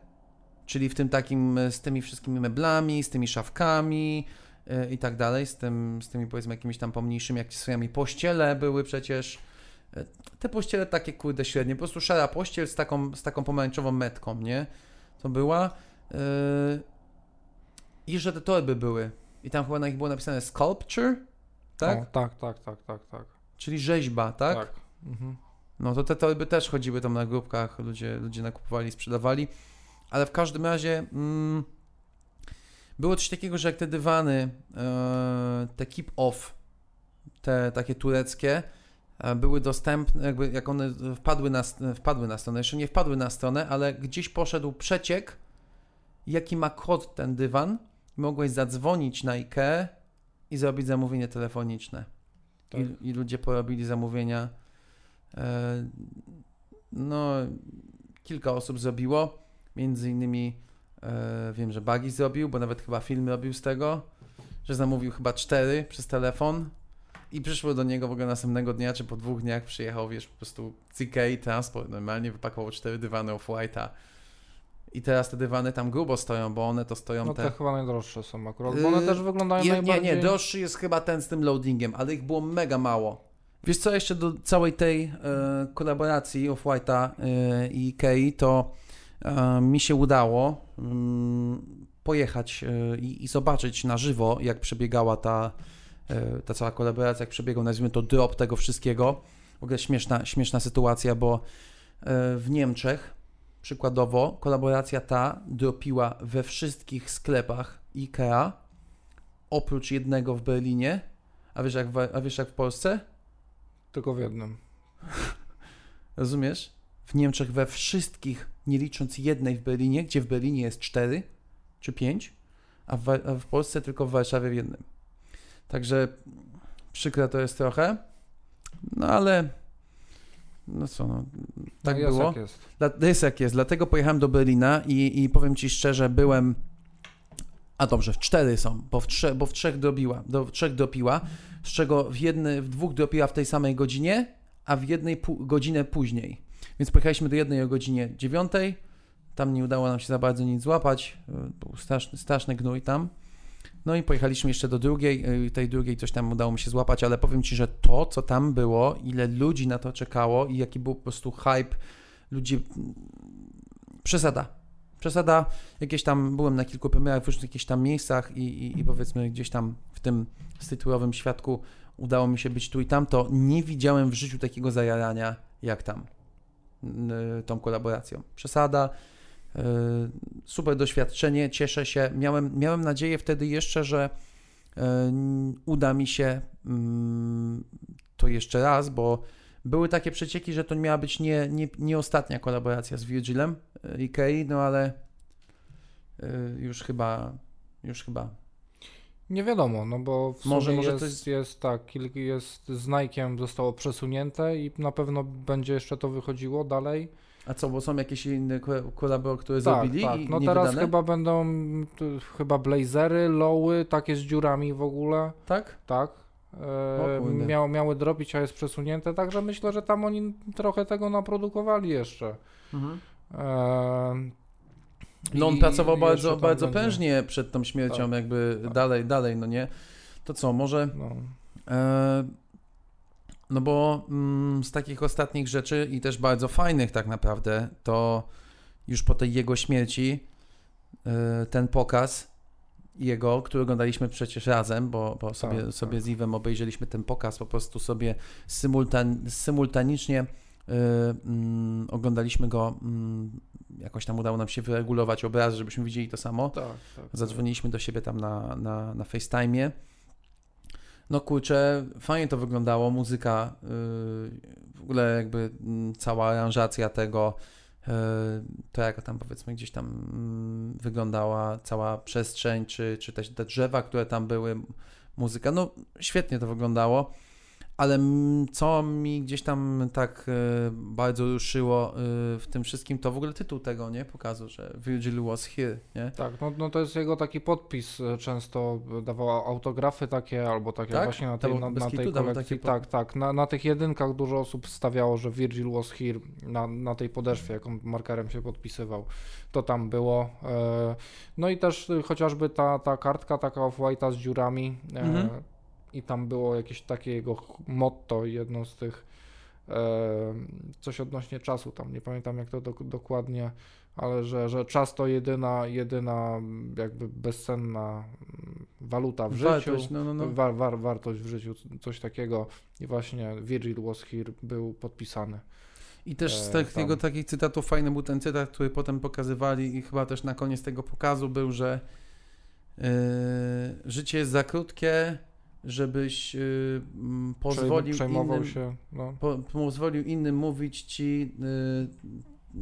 czyli w tym takim e, z tymi wszystkimi meblami, z tymi szafkami e, i tak dalej, z, tym, z tymi powiedzmy jakimiś tam pomniejszymi akcesoriami. Pościele były przecież, te pościele takie kurde średnie, po prostu szara pościel z taką, z taką pomarańczową metką, nie? To była. e, I że te torby były. I tam chyba na nich było napisane sculpture, tak? O, tak, tak, tak, tak, tak. Czyli rzeźba, tak? Mhm. No to te torby też chodziły tam na grupkach, ludzie, ludzie nakupowali, sprzedawali, ale w każdym razie mm, Było coś takiego, że jak te dywany, e, te keep off, te takie tureckie, e, były dostępne, jakby jak one wpadły na, wpadły na stronę, jeszcze nie wpadły na stronę, ale gdzieś poszedł przeciek, jaki ma kod ten dywan, mogłeś zadzwonić na IKEA i zrobić zamówienie telefoniczne. Tak. I, I ludzie porobili zamówienia. E, no, kilka osób zrobiło, między innymi e, wiem, że Bagi zrobił, bo nawet chyba film robił z tego, że zamówił chyba cztery przez telefon i przyszło do niego w ogóle następnego dnia, czy po dwóch dniach przyjechał, wiesz, po prostu Ikei transport, normalnie wypakował cztery dywany off-white'a. I teraz te dywany tam grubo stoją, bo one to stoją No te... te chyba najdroższe są akurat, bo one Yy, też wyglądają Je, nie, najbardziej... nie, droższy jest chyba ten z tym loadingiem, ale ich było mega mało. Wiesz co, jeszcze do całej tej e, kolaboracji Off-White'a e, i Ikei, to e, mi się udało mm, pojechać e, i, i zobaczyć na żywo, jak przebiegała ta, e, ta cała kolaboracja, jak przebiegał, nazwijmy to, drop tego wszystkiego. W ogóle śmieszna, śmieszna sytuacja, bo e, w Niemczech przykładowo kolaboracja ta dropiła we wszystkich sklepach IKEA, oprócz jednego w Berlinie. A wiesz jak w, a wiesz jak w Polsce? Tylko w jednym. [LAUGHS] Rozumiesz? W Niemczech we wszystkich, nie licząc jednej w Berlinie, gdzie w Berlinie jest cztery czy pięć, a w, a w Polsce tylko w Warszawie w jednym. Także przykre to jest trochę, no ale no co, no, tak no jest było. jak jest. Dla, jest jak jest, dlatego pojechałem do Berlina i, i powiem Ci szczerze, byłem... A dobrze, w cztery są, bo w, trze, bo w trzech drobiła, do, w trzech dropiła, z czego w, jedny, w dwóch dropiła w tej samej godzinie, a w jednej pół, godzinę później. Więc pojechaliśmy do jednej o godzinie dziewiątej, tam nie udało nam się za bardzo nic złapać, y, był straszny, straszny gnój tam. No i pojechaliśmy jeszcze do drugiej, y, tej drugiej coś tam udało mi się złapać, ale powiem Ci, że to, co tam było, ile ludzi na to czekało i jaki był po prostu hype, ludzie... Przesada. Przesada, jakieś tam, byłem na kilku premierach w różnych tam miejscach i, i, i powiedzmy gdzieś tam w tym streetwearowym świadku udało mi się być tu i tam, to nie widziałem w życiu takiego zajarania jak tam y, tą kolaboracją. Przesada, super doświadczenie, cieszę się. Miałem, miałem nadzieję wtedy jeszcze, że y, uda mi się mm, to jeszcze raz, bo były takie przecieki, że to miała być nie, nie, nie ostatnia kolaboracja z Virgilem Ikei, no ale y, już chyba, już chyba. Nie wiadomo, no bo w Może- może jest, to jest- jest... tak, jest z Nike'em zostało przesunięte i na pewno będzie jeszcze to wychodziło dalej. A co, bo są jakieś inne ko- kolabo, które Tak, zrobili tak. No teraz wydane? chyba będą chyba blazery, lowy, takie z dziurami w ogóle, Tak? tak. E, miało, miały drobić, a jest przesunięte, także myślę, że tam oni trochę tego naprodukowali jeszcze. E, No on pracował bardzo, bardzo będzie. prężnie przed tą śmiercią, Tak, jakby tak. dalej, dalej, no nie? To co, może... No. E, no bo mm, z takich ostatnich rzeczy i też bardzo fajnych tak naprawdę, to już po tej jego śmierci e, ten pokaz jego, który oglądaliśmy przecież razem, bo, bo sobie, Tak, sobie tak. z Iwem obejrzeliśmy ten pokaz, po prostu sobie symultan, symultanicznie mm, oglądaliśmy go, mm, jakoś tam udało nam się wyregulować obraz, żebyśmy widzieli to samo. Tak, tak. Zadzwoniliśmy do siebie tam na, na, na FaceTime'ie. No kurczę, fajnie to wyglądało, muzyka, yy, w ogóle jakby mm, cała aranżacja tego, yy, to jak tam powiedzmy gdzieś tam mm, wyglądała cała przestrzeń, czy, czy też te drzewa, które tam były, muzyka, no świetnie to wyglądało. Ale co mi gdzieś tam tak e, bardzo ruszyło e, w tym wszystkim, to w ogóle tytuł tego, nie? Pokazu, że Virgil was here, nie? Tak, no, no to jest jego taki podpis, e, często dawał autografy takie, albo takie Tak? właśnie na tej, na, na tej kolekcji. Tak, tak, na, na tych jedynkach dużo osób stawiało, że Virgil was here, na, na tej podeszwie, jaką markerem się podpisywał, to tam było. No i też chociażby ta, ta kartka taka off-white'a z dziurami Mhm. I tam było jakieś takie jego motto, jedno z tych, coś odnośnie czasu tam, nie pamiętam jak to dok- dokładnie, ale że, że czas to jedyna, jedyna jakby bezcenna mm, waluta w życiu. Wartość, no, no, no. War, war, wartość w życiu, coś takiego. I właśnie Virgil was here był podpisany. I też z E, tam. jego takich cytatów fajny był ten cytat, który potem pokazywali i chyba też na koniec tego pokazu był, że życie jest za krótkie, żebyś y, pozwolił Przejmował innym, się. No. po, pozwolił innym mówić ci, y,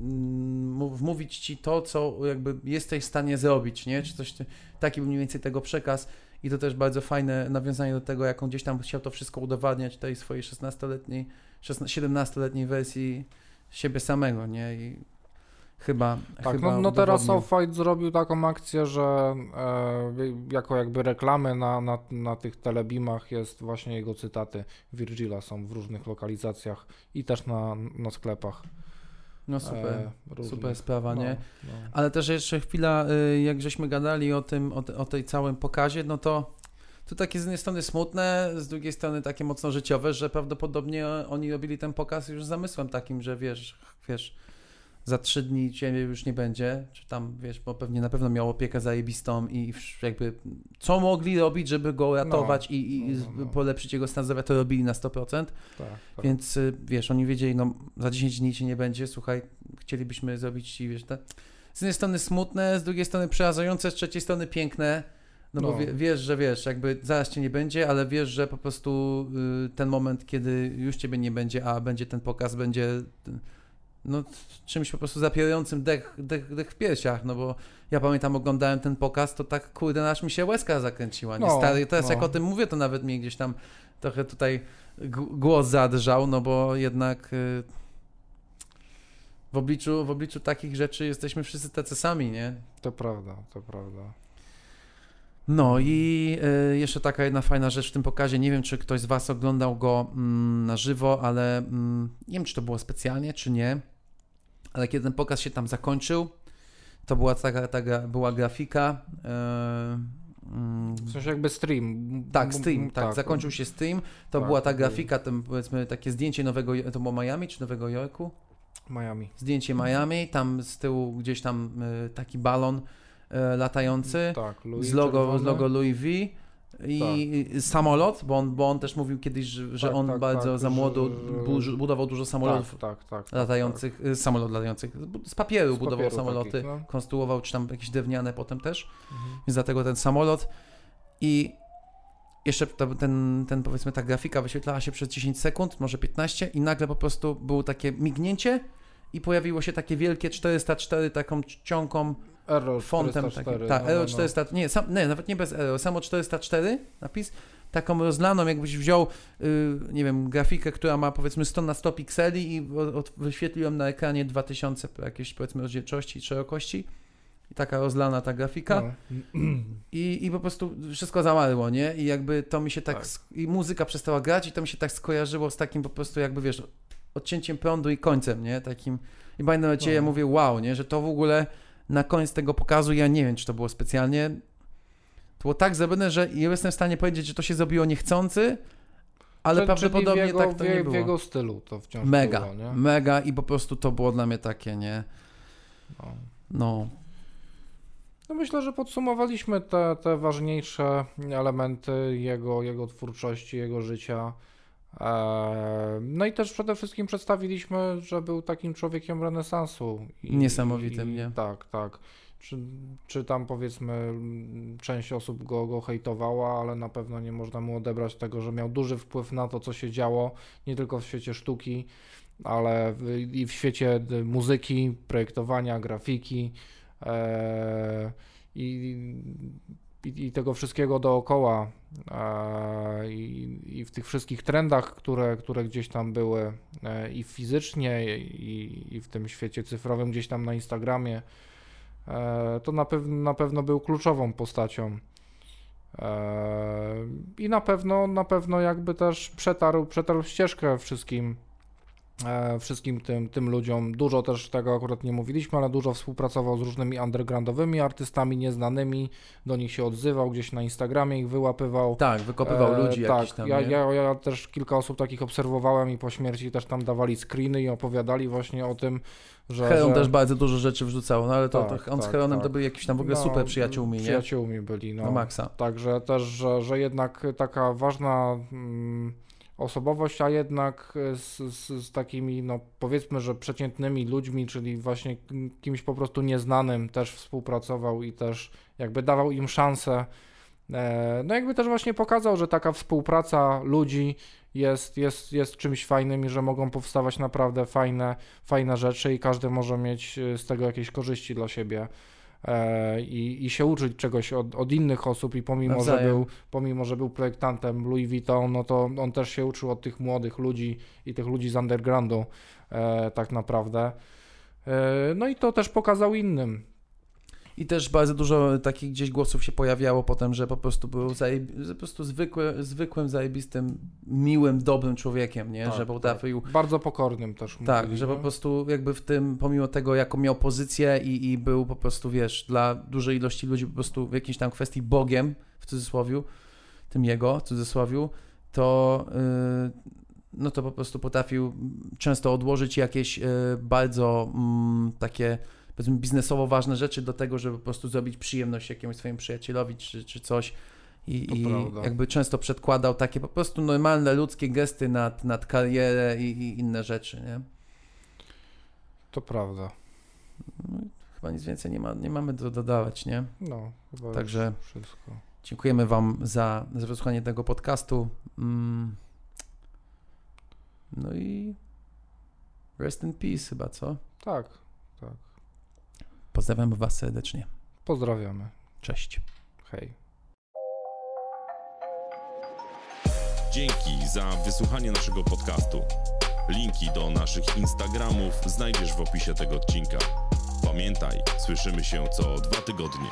mów, mówić ci to, co jakby jesteś w stanie zrobić, nie? Czy coś, taki był mniej więcej tego przekaz i to też bardzo fajne nawiązanie do tego, jak on gdzieś tam chciał to wszystko udowadniać tej swojej 16-letniej, 17-letniej wersji siebie samego, nie? I chyba. Tak, chyba no, no teraz. Off-White zrobił taką akcję, że e, jako jakby reklamy na, na, na tych telebimach jest właśnie jego cytaty Virgila są w różnych lokalizacjach i też na, na sklepach. No super, e, super sprawa, No, nie? no. Ale też jeszcze chwila, y, jak żeśmy gadali o tym, o, te, o tej całym pokazie, no to to takie z jednej strony smutne, z drugiej strony takie mocno życiowe, że prawdopodobnie oni robili ten pokaz już z zamysłem takim, że wiesz, wiesz, za trzy dni ciebie już nie będzie, czy tam, wiesz, bo pewnie na pewno miał opiekę zajebistą i jakby co mogli robić, żeby go ratować i, i no, no, no. polepszyć jego stan zdrowia, to robili na 100%. Tak, tak. Więc y, wiesz, oni wiedzieli, no za 10 dni cię nie będzie, słuchaj, chcielibyśmy zrobić ci, wiesz, te... z jednej strony smutne, z drugiej strony przerażające, z trzeciej strony piękne, no, bo No. wie, wiesz, że wiesz, jakby zaraz cię nie będzie, ale wiesz, że po prostu y, ten moment, kiedy już ciebie nie będzie, a będzie ten pokaz, będzie y, no czymś po prostu zapierającym dech, dech, dech w piersiach, no bo ja pamiętam, oglądałem ten pokaz, to tak kurde, aż mi się łezka zakręciła, nie No, stary, teraz no. jak o tym mówię, to nawet mnie gdzieś tam trochę tutaj głos zadrżał, no bo jednak y, w obliczu, w obliczu takich rzeczy jesteśmy wszyscy tacy sami, nie? To prawda, to prawda. No i y, jeszcze taka jedna fajna rzecz w tym pokazie, nie wiem czy ktoś z Was oglądał go mm, na żywo, ale mm, nie wiem czy to było specjalnie, czy nie, ale kiedy ten pokaz się tam zakończył, to była taka, taka była grafika. y, mm, W sensie jakby stream. tak, stream, m- tak, zakończył się stream. To Tak, była ta był. grafika, tam powiedzmy takie zdjęcie nowego, to było Miami czy Nowego Jorku? Miami. Zdjęcie Miami, tam z tyłu gdzieś tam y, taki balon y, latający Tak, Louis z logo, z logo Louis V i samolot, bo on, bo on też mówił kiedyś, że, że Tak, on tak, bardzo tak, za młodu że- bu- budował dużo samolotów Tak, tak, tak. tak, latających, y, samolot latających, z papieru Z budował papieru samoloty, takich, no. konstruował, czy tam jakieś drewniane potem też, Mhm. więc dlatego ten samolot i jeszcze ten, ten, powiedzmy, ta grafika wyświetlała się przez 10 sekund, może 15 i nagle po prostu było takie mignięcie i pojawiło się takie wielkie 404 taką czcionką Error fontem 404, takim. Tak, no, no, Ero no. 400, nie, sam, nie, nawet nie bez Ero, samo 404 napis, taką rozlaną, jakbyś wziął, y, nie wiem, grafikę, która ma powiedzmy 100 na 100 pikseli i od, wyświetliłem na ekranie 2000 jakieś powiedzmy rozdzielczości i szerokości. I taka rozlana ta grafika. No. I, I po prostu wszystko zamarło, nie? I jakby to mi się tak, Tak. i muzyka przestała grać i to mi się tak skojarzyło z takim po prostu jakby, wiesz, odcięciem prądu i końcem, nie? Takim, i że ja No. mówię, wow, nie? Że to w ogóle na koniec tego pokazu, ja nie wiem, czy to było specjalnie, to było tak zrobione, że ja jestem w stanie powiedzieć, że to się zrobiło niechcący, ale Czyli prawdopodobnie w jego, tak to w, nie w było. jego stylu to wciąż Mega, było, nie? mega i po prostu to było dla mnie takie, nie? No. No, No myślę, że podsumowaliśmy te, te ważniejsze elementy jego, jego twórczości, jego życia. Eee, No i też przede wszystkim przedstawiliśmy, że był takim człowiekiem renesansu. I, Niesamowitym, i, nie? Tak, tak. Czy, czy tam powiedzmy część osób go, go hejtowała, ale na pewno nie można mu odebrać tego, że miał duży wpływ na to, co się działo, nie tylko w świecie sztuki, ale w, i w świecie y, muzyki, projektowania, grafiki e, i, i, i tego wszystkiego dookoła e, i, i w tych wszystkich trendach, które, które gdzieś tam były e, i fizycznie i, i w tym świecie cyfrowym gdzieś tam na Instagramie, e, to na, pew, na pewno był kluczową postacią. E, I na pewno, na pewno jakby też przetarł, przetarł ścieżkę wszystkim, wszystkim tym, tym ludziom. Dużo też tego akurat nie mówiliśmy, ale dużo współpracował z różnymi undergroundowymi artystami nieznanymi, do nich się odzywał, gdzieś na Instagramie ich wyłapywał. tak, wykopywał E, ludzi tak, jakiś tam, ja, ja, ja też kilka osób takich obserwowałem i po śmierci też tam dawali screeny i opowiadali właśnie o tym, że... Heron że... też bardzo dużo rzeczy wrzucał, no ale to, Tak, to on z tak, Heronem tak. to byli jakieś tam w ogóle No, super przyjaciółmi, nie? Przyjaciółmi byli, no. Na maksa. Także też, że, że jednak taka ważna mm, osobowość, a jednak z, z, z takimi, no powiedzmy, że przeciętnymi ludźmi, czyli właśnie kimś po prostu nieznanym też współpracował i też jakby dawał im szansę. E, no jakby też właśnie pokazał, że taka współpraca ludzi jest, jest, jest czymś fajnym i że mogą powstawać naprawdę fajne, fajne rzeczy i każdy może mieć e, z tego jakieś korzyści dla siebie. E, i, i się uczyć czegoś od, od innych osób i pomimo że, był, pomimo, że był projektantem Louis Vuitton, no to on też się uczył od tych młodych ludzi i tych ludzi z undergroundu e, tak naprawdę. E, no i to też pokazał innym. I też bardzo dużo takich gdzieś głosów się pojawiało potem, że po prostu był po prostu zwykły, zwykłym, zajebistym, miłym, dobrym człowiekiem, nie? Tak, że potrafił... Tak. Bardzo pokornym też. Tak, mówili, że po prostu jakby w tym, pomimo tego, jaką miał pozycję i, i był po prostu, wiesz, dla dużej ilości ludzi po prostu w jakiejś tam kwestii Bogiem, w cudzysłowie, tym jego, w cudzysłowie, to... Yy, no to po prostu potrafił często odłożyć jakieś yy, bardzo mm, takie powiedzmy biznesowo ważne rzeczy do tego, żeby po prostu zrobić przyjemność jakiemuś swoim przyjacielowi czy, czy coś. I, i jakby często przedkładał takie po prostu normalne ludzkie gesty nad, nad karierę i, i inne rzeczy, nie? To prawda. No, chyba nic więcej nie, ma, nie mamy do dodawać, nie? No, chyba Także wszystko. Dziękujemy Wam za, za wysłuchanie tego podcastu. Mm. No i rest in peace chyba, co? Tak, Pozdrawiamy Was serdecznie. Pozdrawiamy. Cześć. Hej. Dzięki za wysłuchanie naszego podcastu. Linki do naszych Instagramów znajdziesz w opisie tego odcinka. Pamiętaj, słyszymy się co dwa tygodnie.